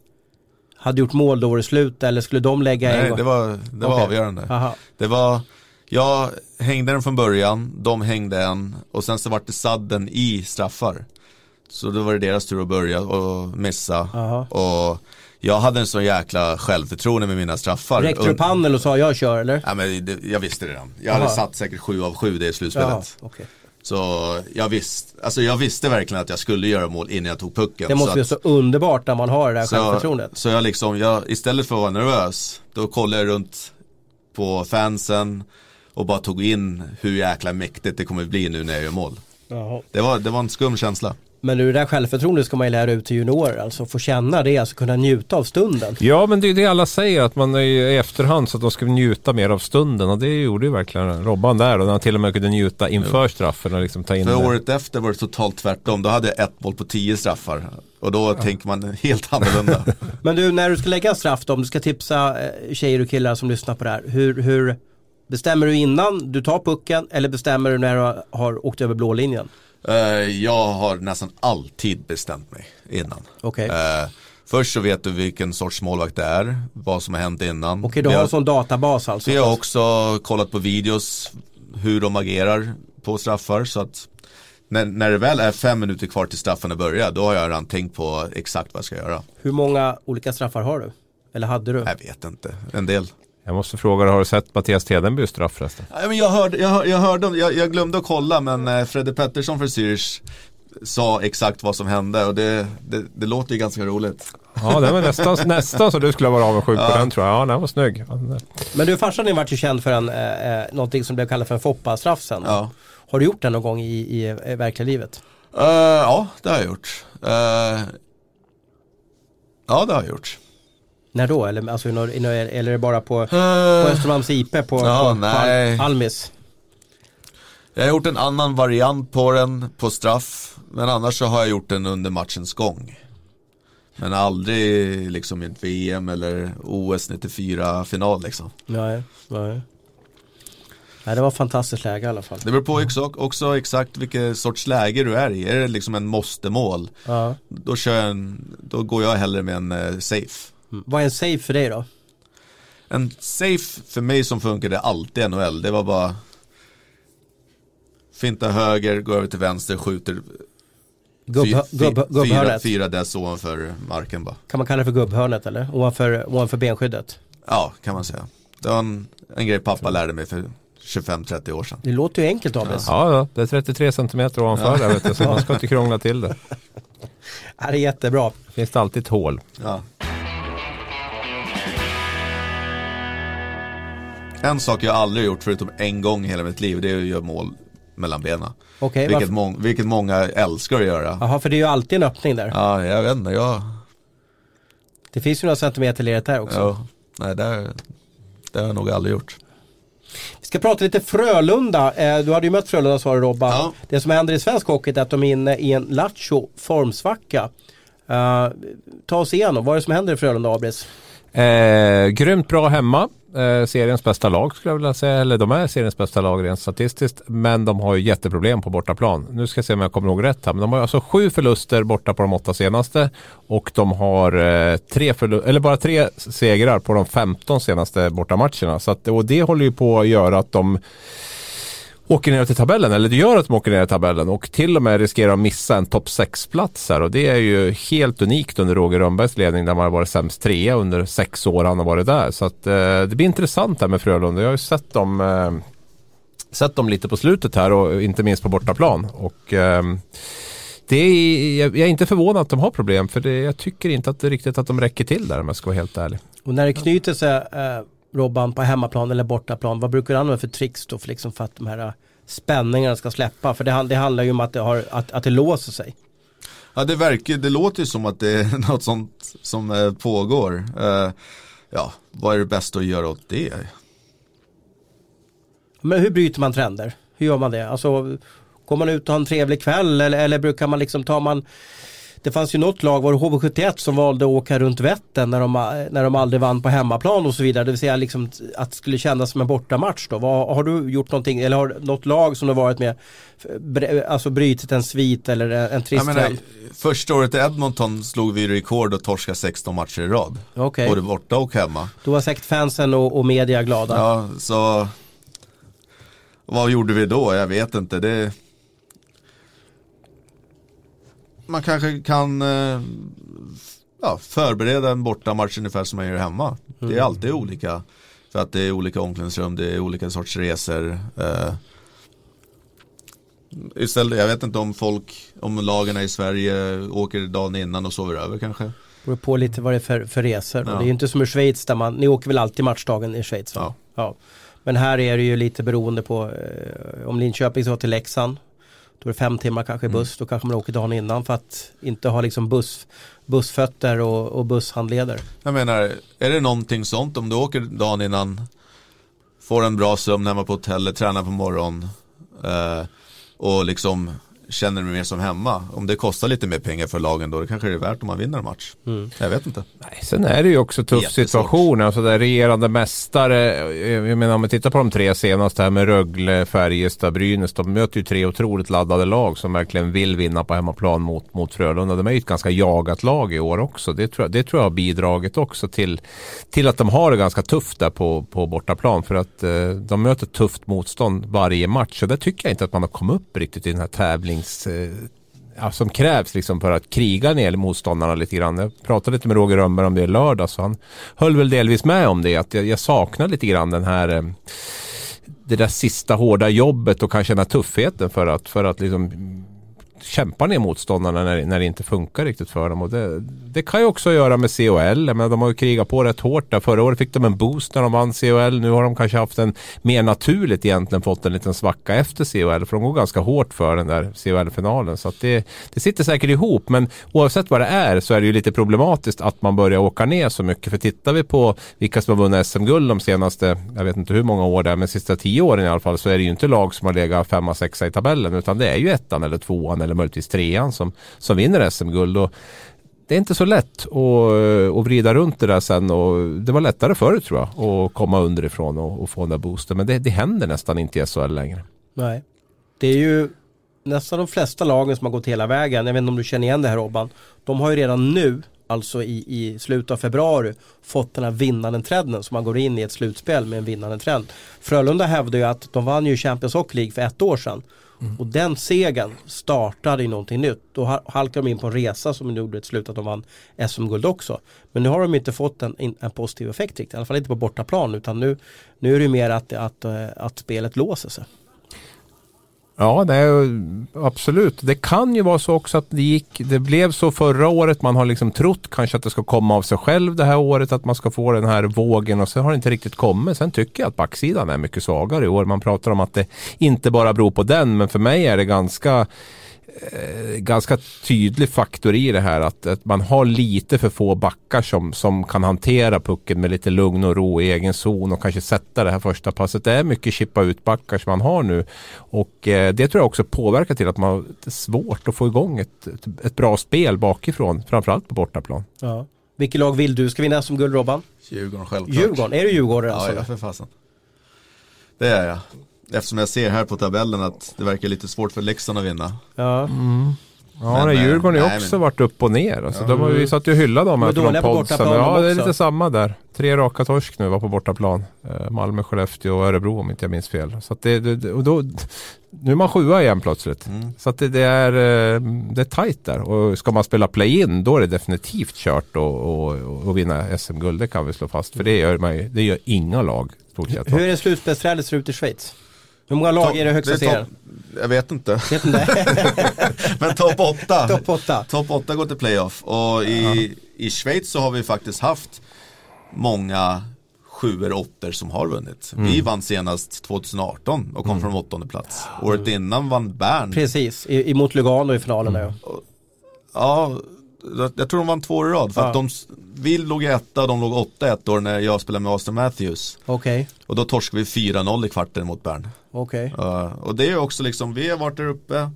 hade gjort mål då var det slut eller skulle de lägga en Nej, gång? det var, det var Okej. avgörande. Aha. Det var, jag hängde den från början, de hängde en och sen så vart det sadden i straffar. Så då var det deras tur att börja och missa. Aha. Och jag hade en så jäkla självförtroende med mina straffar. Räckte du upp handen och sa jag kör eller? Ja, men det, jag visste det redan. Jag hade Aha. satt säkert sju av sju det i slutspelet. Jaha, okej. Så jag visste, alltså jag visste verkligen att jag skulle göra mål innan jag tog pucken. Det måste så att- så underbart när man har det där så, självförtroendet. så jag liksom, jag, istället för att vara nervös, då kollade jag runt på fansen och bara tog in hur jäkla mäktigt det kommer bli nu när jag gör mål. Jaha. Det var, det var en skum känsla. Men nu det där självförtroendet ska man ju lära ut till juniorer. Alltså få känna det, alltså kunna njuta av stunden. Ja, men det är det alla säger att man är i efterhand så att de ska njuta mer av stunden och det gjorde ju verkligen Robban där och när han till och med kunde njuta inför straffen och liksom ta in För det. året efter var det totalt tvärtom. Då hade jag ett mål på tio straffar. Och då tänker man helt annorlunda. Men du, när du ska lägga straff då, om du ska tipsa eh, tjejer och killar som lyssnar på det här. Hur, hur bestämmer du innan du tar pucken eller bestämmer du när du har- har åkt över blå linjen? Eh, jag har nästan alltid bestämt mig innan. Okej. Eh, först så vet du vilken sorts målvakt det är, vad som har hänt innan. Okej, du Vi har har- en sån databas alltså? Vi har också kollat på videos hur de agerar på straffar så att när, när det väl är fem minuter kvar till straffarna börjar då har jag redan tänkt på exakt vad jag ska göra. Hur många olika straffar har du? Eller hade du? Jag vet inte, en del. Jag måste fråga dig, har du sett Mattias Tedenbys straff förresten? Ja, men jag, hörde, jag, jag, hörde, jag, jag glömde att kolla men eh, Fredde Pettersson för Zürich sa exakt vad som hände och det, det, det låter ju ganska roligt. Ja, det var nästan, nästan så du skulle vara avundsjuk på den tror jag. Ja, den var snygg. Ja, Men du, farsan din vart ju känd för en, eh, eh, någonting som blev kallat för en Foppa-straff sen. Ja. Har du gjort det någon gång i, i, i verkliga livet? Eh, ja, det har jag gjort. Eh, ja, det har jag gjort. När då? Eller, alltså, eller är det bara på, på Eh, Östermalms IP på, Ja, på, nej. på Almis? Jag har gjort en annan variant på den på straff. Men annars så har jag gjort den under matchens gång. Men aldrig liksom i ett VM eller OS 94 final liksom. Nej, nej. Nej, det var fantastiskt läge i alla fall. Det beror på också, också exakt vilket sorts läge du är i. Är det liksom en måste-mål, Ja. då, kör en, då går jag hellre med en eh, safe. Mm. Vad är en safe för dig då? En safe för mig som funkar det är alltid NHL. Det var bara finta höger, gå över till vänster, skjuter Gubb, fy- gubb, fy- fyra, gubbhörnet? fyra dess ovanför marken bara. Kan man kalla det för gubbhörnet eller? Ovanför, ovanför benskyddet? Ja, kan man säga. Det var en, en grej pappa lärde mig för 25-30 år sedan. Det låter ju enkelt Abis. Ja, ja, det är 33 centimeter ovanför där vet du, så man ska inte krångla till det. Ja. Det är jättebra. Finns det alltid ett hål. Ja. En sak jag aldrig gjort förutom en gång i hela mitt liv det är att göra mål mellan benen. Okej, vilket, mång, vilket många älskar att göra. Jaha, för det är ju alltid en öppning där. Ja, jag vet inte, jag, Det finns ju några centimeter ledigt där också. ja, nej det, det har jag nog aldrig gjort. Vi ska prata lite Frölunda. Eh, du hade ju mött Frölunda sa du Robban. Ja. Det som händer i svensk hockey är att de är inne i en lattjo formsvacka. Uh, ta oss igenom, vad är det som händer i Frölunda Abris? Eh, grymt bra hemma. Eh, seriens bästa lag skulle jag vilja säga. Eller de är seriens bästa lag rent statistiskt. Men de har ju jätteproblem på bortaplan. Nu ska jag se om jag kommer ihåg rätt här. Men de har alltså sju förluster borta på de åtta senaste. Och de har eh, tre förlu- eller bara tre segrar på de 15 senaste bortamatcherna. Så att, och det håller ju på att göra att de åker ner till tabellen, eller det gör att de åker ner i tabellen och till och med riskerar att missa en topp 6-plats här och det är ju helt unikt under Roger Rönnbergs ledning där man har varit sämst trea under sex år han har varit där. Så att eh, det blir intressant här med Frölunda. Jag har ju sett dem, eh, sett dem lite på slutet här och inte minst på bortaplan. Och, eh, det är, jag är inte förvånad att de har problem för det, jag tycker inte att det riktigt att de räcker till där om jag ska vara helt ärlig. Och när det knyter sig eh, Robban på hemmaplan eller bortaplan, vad brukar du använda för tricks då för, liksom för att de här spänningarna ska släppa? För det, det handlar ju om att det, har, att, att det låser sig. Ja det verkar, det låter ju som att det är något sånt som eh, pågår. Eh, ja, vad är det bästa att göra åt det? Men hur bryter man trender? Hur gör man det? Alltså, går man ut och har en trevlig kväll eller, eller brukar man liksom, ta man det fanns ju något lag, var det HV71 som valde att åka runt Vättern när de, när de aldrig vann på hemmaplan och så vidare. Det vill säga liksom att det skulle kännas som en bortamatch då. Vad, har du gjort någonting, eller har något lag som du varit med, alltså brytit en svit eller en trist menar, Första året i Edmonton slog vi rekord och torskade 16 matcher i rad. Okay. Både borta och hemma. Då var säkert fansen och, och media glada. Ja, så vad gjorde vi då? Jag vet inte. Det man kanske kan eh, ja, förbereda en bortamatch ungefär som man gör hemma. Mm. Det är mm. alltid olika. För att det är olika omklädningsrum, det är olika sorts resor. Eh, istället, jag vet inte om folk, om lagarna i Sverige åker dagen innan och sover över kanske. Det beror på lite vad det är för, för resor. Ja. Det är ju inte som i Schweiz där man, ni åker väl alltid matchdagen i Schweiz? Ja. ja. Men här är det ju lite beroende på eh, om Linköping ska till Leksand då är det fem timmar kanske i mm. buss. Då kanske man åker dagen innan för att inte ha liksom buss, bussfötter och, och busshandleder. Jag menar, är det någonting sånt om du åker dagen innan, får en bra sömn hemma på hotellet, tränar på morgonen eh, och liksom känner mig mer som hemma. Om det kostar lite mer pengar för lagen då, det kanske det är värt om man vinner en match. Mm. Jag vet inte. Nej, sen är det ju också tuff situation. Alltså där regerande mästare, jag menar om vi tittar på de tre senaste här med Rögle, Färjestad, Brynäs. De möter ju tre otroligt laddade lag som verkligen vill vinna på hemmaplan mot, mot Frölunda. De är ju ett ganska jagat lag i år också. Det tror jag, det tror jag har bidragit också till, till att de har det ganska tufft där på, på bortaplan. För att eh, de möter tufft motstånd varje match. Och där tycker jag inte att man har kommit upp riktigt i den här tävlingen träningseh, ja, som krävs liksom för att kriga ner motståndarna lite grann. Jag pratade lite med Roger Rönnberg om det i lördag så han höll väl delvis med om det. Att jag, jag saknar lite grann den här eh, det där sista hårda jobbet och kanske den här tuffheten för att, för att liksom kämpar ner motståndarna när, när det inte funkar riktigt för dem. Och det, det kan ju också göra med COL. Men de har ju krigat på rätt hårt där. Förra året fick de en boost när de vann COL. Nu har de kanske haft en mer naturligt egentligen fått en liten svacka efter COL. För de går ganska hårt för den där COL-finalen. Så att det, det sitter säkert ihop. Men oavsett vad det är så är det ju lite problematiskt att man börjar åka ner så mycket. För tittar vi på vilka som har vunnit SM-guld de senaste, jag vet inte hur många år det är, men sista tio åren i alla fall så är det ju inte lag som har legat femma, sexa i tabellen. Utan det är ju ettan eller tvåan eller möjligtvis trean som, som vinner SM-guld. det är inte så lätt att, eh, att vrida runt det där sen och det var lättare förut tror jag att komma underifrån och, och få den där boosten. Men det, det händer nästan inte i SHL längre. Nej, det är ju nästan de flesta lagen som har gått hela vägen. Jag vet inte om du känner igen det här Robban. De har ju redan nu, alltså i, i slutet av februari, fått den här vinnande trenden. Så man går in i ett slutspel med en vinnande trend. Frölunda hävdar ju att de vann ju Champions Hockey League för ett år sedan. Mm. Och den segern startade i någonting nytt. Då halkade de in på en resa som gjorde ett slut att de vann SM-guld också. Men nu har de inte fått en, en positiv effekt riktigt. I alla fall inte på bortaplan. Utan nu, nu är det mer att, att, eh, att spelet låser sig. Ja, det är, absolut. Det kan ju vara så också att det gick, det blev så förra året. Man har liksom trott kanske att det ska komma av sig själv det här året, att man ska få den här vågen och sen har det inte riktigt kommit. Sen tycker jag att backsidan är mycket svagare i år. Man pratar om att det inte bara beror på den, men för mig är det ganska ganska tydlig faktor i det här att, att, man har lite för få backar som, som kan hantera pucken med lite lugn och ro i egen zon och kanske sätta det här första passet. Det är mycket chippa ut backar som man har nu och eh, det tror jag också påverkar till att man har svårt att få igång ett, ett, ett bra spel bakifrån, framförallt på bortaplan. Ja. Vilket lag vill du ska vinna som guld Robban? Djurgården självklart. Djurgården, är du Djurgårdare ja, alltså? Ja, för fasen. Det är jag. Eftersom jag ser här på tabellen att det verkar lite svårt för Leksand att vinna. Ja. Mm. Ja, Men, eh, Djurgården har nej, också men- varit upp och ner. Alltså, de har ju satt ju och hyllade dem De är efter dåliga de på podsen. Ja, de det är lite samma där. Tre raka torsk nu var på bortaplan. Eh, Malmö, Skellefteå och Örebro om inte jag minns fel. Så att det, det, och då, nu är man sjua igen plötsligt. Mm. Så att det, det, är, eh, det är tajt där. Och ska man spela play-in då är det definitivt kört att och, och, och vinna SM-guld. Det kan vi slå fast. För det gör, man ju, det gör inga lag. Hur är det slutspelsträdet ser ut i Schweiz? Hur många lag är det högsta serien? Jag vet inte. Vet inte. Men topp åtta. Topp åtta. Topp 8 går till playoff och i, i Schweiz så har vi faktiskt haft många sjuor och åttor som har vunnit. Mm. Vi vann senast 2018 och kom från åttonde plats. Året innan vann Bern. Precis, i, i mot Lugano i finalen. Mm. Ja. Ja, jag- tror de vann två år i rad. För Ja. att de, vi låg etta och de låg åtta ett år när jag spelade med Austin Matthews. Okej, Och då torskade vi 4-0 i kvarten mot Bern. Okej. Uh, och det är också liksom, vi har varit där uppe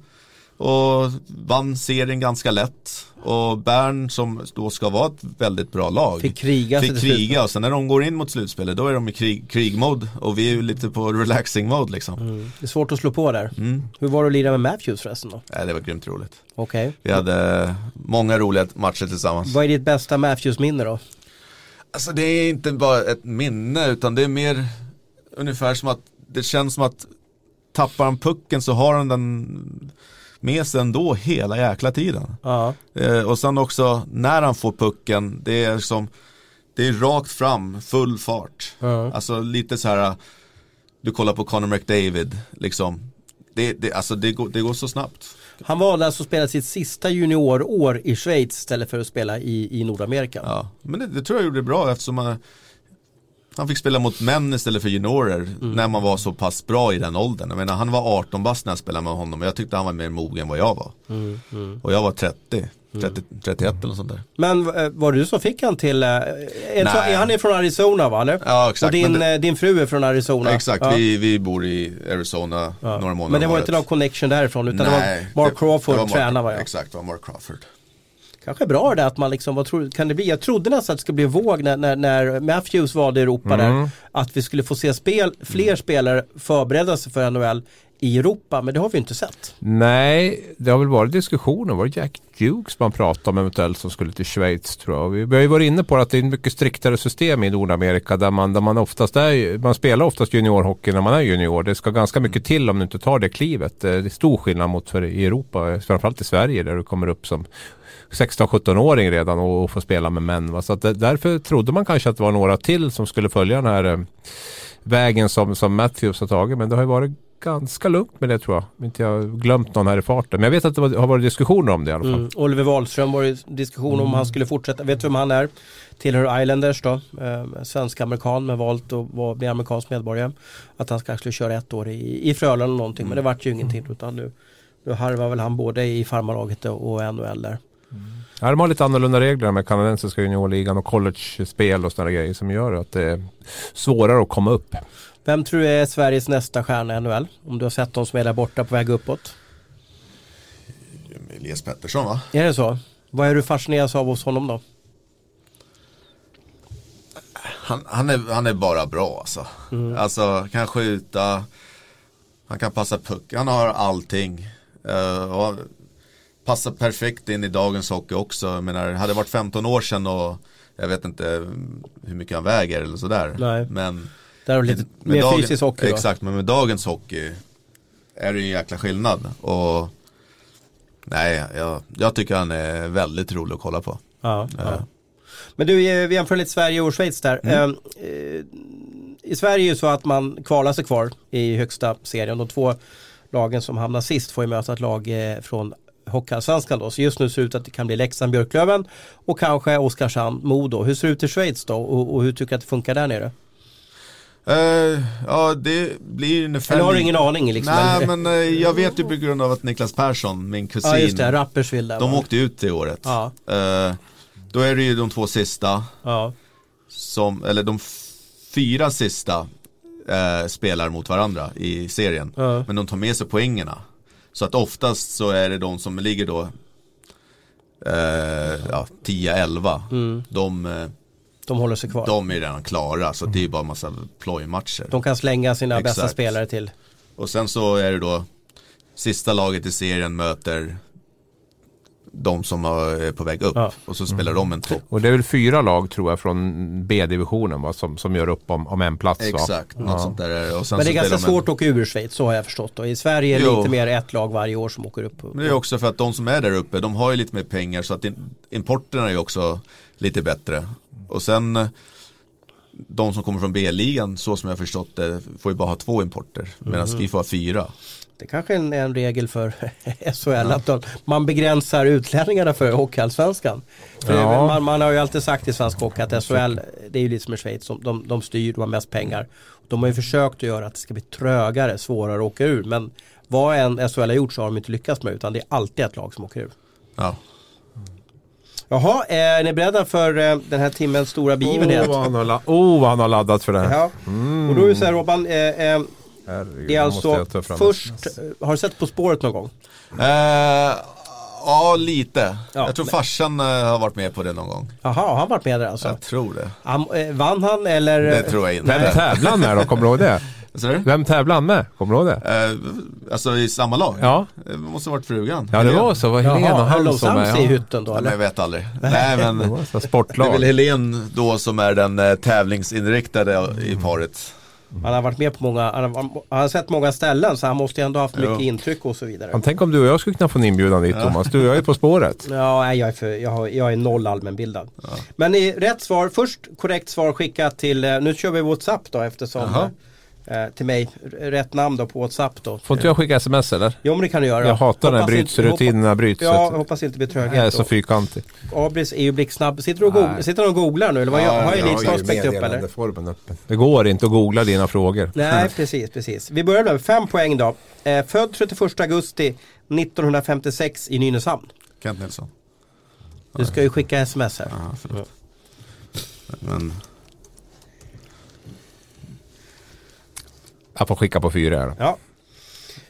och vann serien ganska lätt. Och Bern som då ska vara ett väldigt bra lag. Fick kriga Fick kriga och sen när de går in mot slutspelet då är de i krig, krigmode och vi är ju lite på relaxing mode liksom. Mm. Det är svårt att slå på där. Mm. Hur var det att lira med Matthews förresten då? Nej, det var grymt roligt. Okej. Vi hade många roliga matcher tillsammans. Vad är ditt bästa Matthews-minne då? Alltså det är inte bara ett minne utan det är mer ungefär som att det känns som att tappar han pucken så har han den med sig ändå hela jäkla tiden. Ja, Eh, och sen också när han får pucken, det är som det är rakt fram, full fart. Ja. Alltså lite så här, du kollar på Conor McDavid, liksom. Det, det, alltså det går, det går så snabbt. Han valde alltså att spela sitt sista juniorår i Schweiz istället för att spela i, i Nordamerika. Ja. Men det, det tror jag gjorde bra eftersom han, han fick spela mot män istället för juniorer när man var så pass bra i den åldern. Jag menar, han var 18 bast när jag spelade med honom och jag tyckte han var mer mogen än vad jag var. Och jag var 30, 30 31 eller något sånt där. Men eh, var det du som fick han till, eh, är, Nej. han är från Arizona va? Eller? Ja, exakt, Och din, det- eh, din fru är från Arizona? Exakt, Ja. vi, vi bor i Arizona Ja. några månader Men det var inte någon connection därifrån utan det var Mark Crawford det var Mark- tränare va? Ja. Exakt, det var Mark Crawford. Kanske bra det att man liksom, vad tror, kan det bli? Jag trodde nästan att det skulle bli våg när, när, när Matthews valde Europa Mm. där. Att vi skulle få se spel, fler spelare förbereda sig för NHL i Europa, men det har vi inte sett. Nej, det har väl varit diskussioner. Var det Jack Dukes man pratade om eventuellt som skulle till Schweiz tror jag. Vi, vi har ju varit inne på att det är ett mycket striktare system i Nordamerika där man, där man oftast är, man spelar oftast juniorhockey när man är junior. Det ska ganska mycket till om du inte tar det klivet. Eh, Det är stor skillnad mot för i Europa, framförallt i Sverige där du kommer upp som 16-17-åring redan och, och får spela med män. Va? Så att därför trodde man kanske att det var några till som skulle följa den här eh, vägen som, som Matthews har tagit. Men det har ju varit ganska lugnt med det tror jag. Om Inte jag glömt någon här i farten. Men jag vet att det har varit diskussioner om det i alla fall. Mm. Oliver Wahlström var det diskussion om han skulle fortsätta. Vet du vem han är? Tillhör Islanders då. Eh, Svensk-amerikan men valt att bli amerikansk medborgare. Att han kanske skulle köra ett år i, i Frölunda någonting. Men det vart ju ingenting. Utan nu, nu harvar väl han både i farmarlaget och NHL där. Ja, de har lite annorlunda regler med kanadensiska juniorligan och college-spel och sådana grejer som gör att det är svårare att komma upp. Vem tror du är Sveriges nästa stjärna i NHL? Om du har sett de som är där borta på väg uppåt. Elias Pettersson va? Är det så? Vad är du fascineras av hos honom då? Han, han, är, han är bara bra alltså. Alltså kan skjuta, han kan passa puck, han har allting. Uh, och passar perfekt in i dagens hockey också. Jag menar, hade det varit 15 år sedan och jag vet inte hur mycket han väger eller sådär. Nej. Men Där har lite med mer dagen- fysisk hockey då? Exakt, men med dagens hockey är det en jäkla skillnad. Och nej, jag, jag tycker han är väldigt rolig att kolla på. Ja, ja. Men du, eh, vi jämför lite Sverige och Schweiz där. Mm. Eh, eh, I Sverige är det så att man kvalar sig kvar i högsta serien. De två lagen som hamnar sist får ju möta ett lag eh, från Hockeyallsvenskan då. Så just nu ser det ut att det kan bli Leksand, Björklöven och kanske Oskarshamn, Modo. Hur ser det ut i Schweiz då och, och hur tycker du att det funkar där nere? Eh, ja, det blir ungefär... Eller har du ingen aning liksom? Nej, men eh, jag vet ju på grund av att Niklas Persson, min kusin, Ja just det, Rapperswil där de va? åkte ut det året. Ja. Eh, då är det ju de två sista, Ja. som, eller de fyra sista spelar mot varandra i serien. Men de tar med sig poängerna. Så att oftast så är det de som ligger då eh, ja, 10-11. Mm. De, eh, De håller sig kvar. De, de är redan klara. Så det är bara en massa plojmatcher. kan slänga sina bästa Exakt. spelare till. Och sen så är det då sista laget i serien möter de som är på väg upp. Ja. Och så spelar de en topp. Och det är väl fyra lag tror jag från B-divisionen va, som, som gör upp om, om en plats va? Exakt, något sånt där. Och sen Men det är ganska de en- svårt att åka ur Schweiz, så har jag förstått. Och i Sverige är det Jo. lite mer ett lag varje år som åker upp. Men det är också för att de som är där uppe, de har ju lite mer pengar så att importerna är ju också lite bättre. Och sen eh, de som kommer från B-ligan, så som jag har förstått det, får ju bara ha två importer. Medan Mhm. vi får ha fyra. Det kanske är en, en regel för SHL att man begränsar utlänningarna för Hockeyallsvenskan. Ja. man, man har ju alltid sagt i svensk hockey att SHL, det är ju lite som i Schweiz, de, de, de styr, de har mest pengar. De har ju försökt att göra att det ska bli trögare, svårare att åka ur. Men vad en SHL har gjort så har de inte lyckats med utan det är alltid ett lag som åker ur. Ja. Jaha, är ni beredda för eh, den här timmens stora begivenhet? Oh, har, la- oh, vad han har laddat för det här. Ja, och då är det så här Robban, eh, eh, Herregud, det är alltså först, har du sett På spåret någon gång? Eh, ja, lite. Ja, jag tror men- farsan eh, har varit med på det någon gång. Jaha, har han varit med där alltså? Jag tror det. Han, eh, vann han eller? Det tror jag Vem inte. tävlar han med då? Kommer du ihåg det? Vem tävlar han med? Kommer du ihåg det? Eh, alltså i samma lag? Ja, Det måste ha varit frugan. ja det var så. Var Helena och han som är... i Ja, hytten då Ja, men eller? jag vet aldrig. Nej men det var så det är sportlag. väl Helen då som är den eh, tävlingsinriktade i paret. Han har varit med på många, han har, han har sett många ställen så han måste ju ändå ha haft mycket Jo. intryck och så vidare. Han tänk om du och jag skulle kunna få en inbjudan dit Thomas. Du och jag är På spåret. Ja, nej, jag är, för, jag, har, jag är noll allmänbildad. Men i rätt svar, först korrekt svar skickat till, eh, nu kör vi WhatsApp då eftersom Jaha. Eh, till mig, rätt namn då på WhatsApp då. Får inte jag skicka sms eller? Jo men det kan du göra. Jag hatar när Hoppas inte- brytsrutinerna bryts. Ja, jag hoppas inte det blir Jag är tröghet. så fyrkantig. Abris är ju blixtsnabb. Sitter du och, googlar, sitter du och googlar nu eller vad gör, har jag Elitstads späckt upp eller? meddelandeformen öppen. Det går inte att googla dina frågor. Nej, precis, precis. Vi börjar med fem poäng då. Eh, född 31 augusti 1956 i Nynäshamn. Kent Nilsson. Du ska ju skicka sms här. Ja, förlåt. Men Jag får skicka på fyra här då. Ja.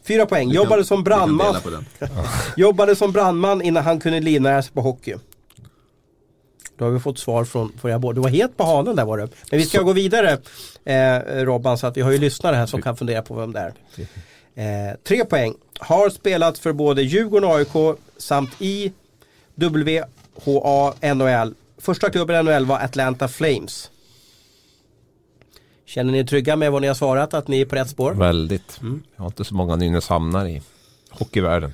Fyra poäng. Jobbade som brandman. Jobbade som brandman innan han kunde livnära sig på hockey. Då har vi fått svar från, från båda. Du var het på hanen där var du. Men vi ska gå vidare eh, Robban så att vi har ju lyssnare här som kan fundera på vem det är. Eh, tre poäng. Har spelat för både Djurgården och AIK samt i WHA NHL. Första klubben i NHL var Atlanta Flames. Känner ni er trygga med vad ni har svarat? Att ni är på rätt spår? Väldigt. Jag har inte så många Nynäshamnar i hockeyvärlden.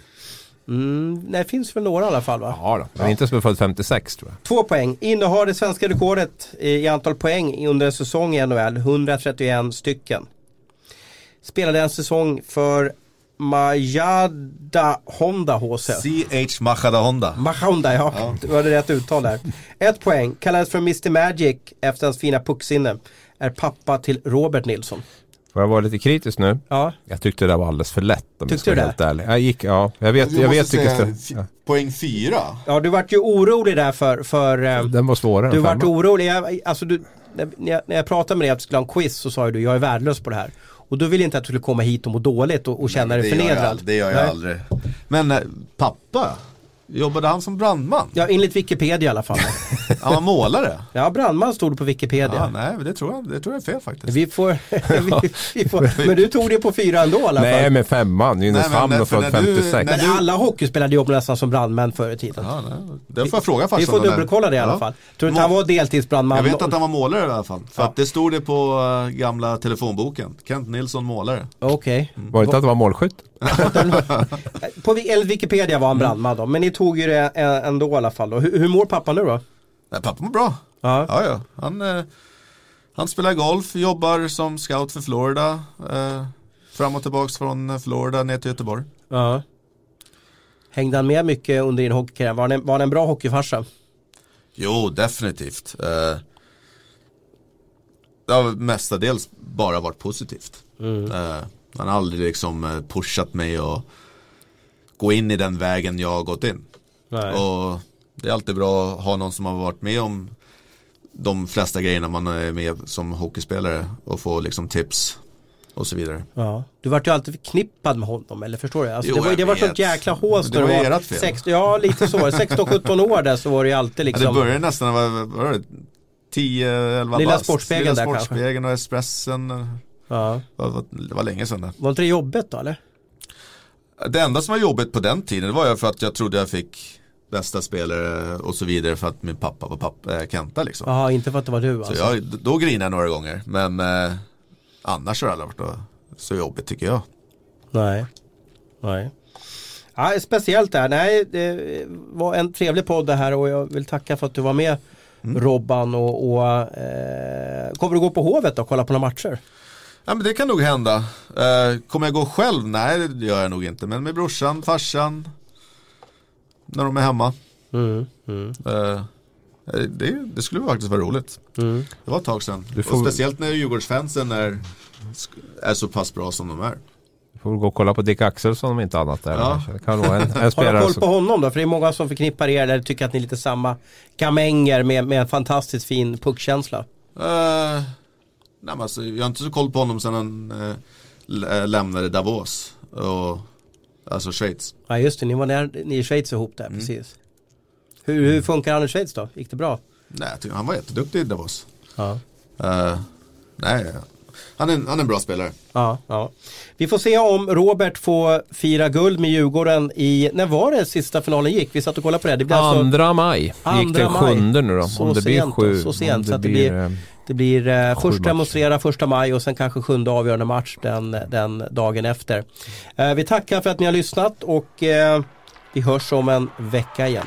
Mm, nej, det finns väl några i alla fall va? Ja då. Men inte som är född 56 tror jag. Två poäng. Innehar det svenska rekordet i antal poäng under en säsong i NHL. 131 stycken. Spelade en säsong för Majada Honda HC. CH Machada Honda. Mahonda, ja. Du hade rätt uttal där. Ett poäng. Kallades för Mr Magic efter hans fina pucksinne. Är pappa till Robert Nilsson. Får jag vara lite kritisk nu? Ja, Jag tyckte det var alldeles för lätt om Tyckte jag ska du vara det? helt ärlig. Jag gick, ja. Jag vet, Du jag vet säga f- Poäng fyra. ja du vart ju orolig där för, för eh, Den var svårare Du vart orolig, jag, alltså du, när, jag- när jag pratade med dig att du skulle ha en quiz så sa ju du jag är värdelös på det här. Och då ville jag inte att du skulle komma hit och må dåligt och, och känna dig det gör jag, förnedrad. ald- det gör jag Nej. aldrig. Men eh, pappa, jobbade han som brandman? Ja, enligt Wikipedia i alla fall. Han var målare? Ja, brandman stod det på Wikipedia. Ja, nej, det tror jag, det tror jag är fel faktiskt. Vi får, vi, vi får, men du tog det på fyra ändå i alla fall. Nej men femman, Nynäshamn Nej, men och för född när du- 56. när men alla hockeyspelare jobbade nästan som brandmän förr i tiden. Ja, nej. Det får jag fråga farsan vi får dubbelkolla det i alla Ja. fall. Tror du inte han var deltidsbrandman? Jag vet att han var målare i alla fall. För Ja. att det stod det på eh, gamla telefonboken. Kent Nilsson målare. Okej. Var det inte att det var målskytt? På Wikipedia var han brandman då. Men ni tog ju det ä- ändå i alla fall då. Hur, hur mår pappa nu då? Nej, pappa mår bra. Ja. Ja, ja. Han, eh, han spelar golf, jobbar som scout för Florida. Eh, fram och tillbaks från Florida ner till Göteborg. Ja. Hängde han med mycket under din hockeykarriär? Var han en, var han en bra hockeyfarsa? Jo, definitivt. Eh, det har mestadels bara varit positivt. Eh, han har aldrig liksom eh, pushat mig och gå in i den vägen jag har gått in. Nej. Och det är alltid bra att ha någon som har varit med om de flesta grejerna man är med som hockeyspelare och få liksom tips och så vidare. Ja. Du vart ju alltid förknippad med honom, eller förstår du? Alltså, Jo, det var, det var sånt jäkla hås Det när var du ert fel. 16, Ja, lite så. 16-17 år där så var det ju alltid Ja, liksom. det började nästan, vad var det? 10-11 Lilla bast. Sportspegeln Lilla där kanske. Sportspegeln och Espressen. Ja. Det var, det var länge sedan det. Var inte det jobbigt då eller? Det enda som var jobbigt på den tiden det var ju för att jag trodde jag fick bästa spelare och så vidare för att min pappa var pappa, äh, Kenta liksom. Jaha, inte för att det var du Så alltså. jag, då grinade jag några gånger. Men eh, annars har det aldrig varit så jobbigt tycker jag. Nej. Nej. Ja, speciellt där. Nej, det var en trevlig podd det här och jag vill tacka för att du var med Mm. Robban och, och eh, kommer du gå på Hovet och kolla på några matcher? Ja men det kan nog hända. Eh, kommer jag gå själv? Nej det gör jag nog inte. Men med brorsan, farsan. När de är hemma. Mm, mm, Eh, det, det skulle faktiskt vara roligt. mm. Det var ett tag sedan. Du får- speciellt när Djurgårdsfansen är, är så pass bra som de är. Får väl gå och kolla på Dick Axelsson om inte annat. Där, Ja. Det kan vara en, en Har du spelare koll på honom då? För det är många som förknippar er eller tycker att ni är lite samma gamänger med, med en fantastiskt fin puckkänsla. Eh, nej, men alltså, jag har inte så koll på honom sedan han eh, äh, lämnade Davos. Och, alltså Schweiz. Ja just det, ni var där, ni i Schweiz ihop Mm. där, precis. Hur, hur funkar han i Schweiz då? Gick det bra? Nej, jag tycker han var jätteduktig i Davos. Ja. Eh, nej, han är, han är en bra spelare. Ja, ja. Vi får se om Robert får fira guld med Djurgården i, när var det sista finalen gick? Vi satt och kollade på det. Det blir alltså Andra maj gick Andra den maj. sjunde nu då. Så om det blir sent då, sju. så sent, så att det blir- eh, Det blir eh, först demonstrera första maj och sen kanske sjunde avgörande match den, den dagen efter. Eh, vi tackar för att ni har lyssnat och eh, vi hörs om en vecka igen.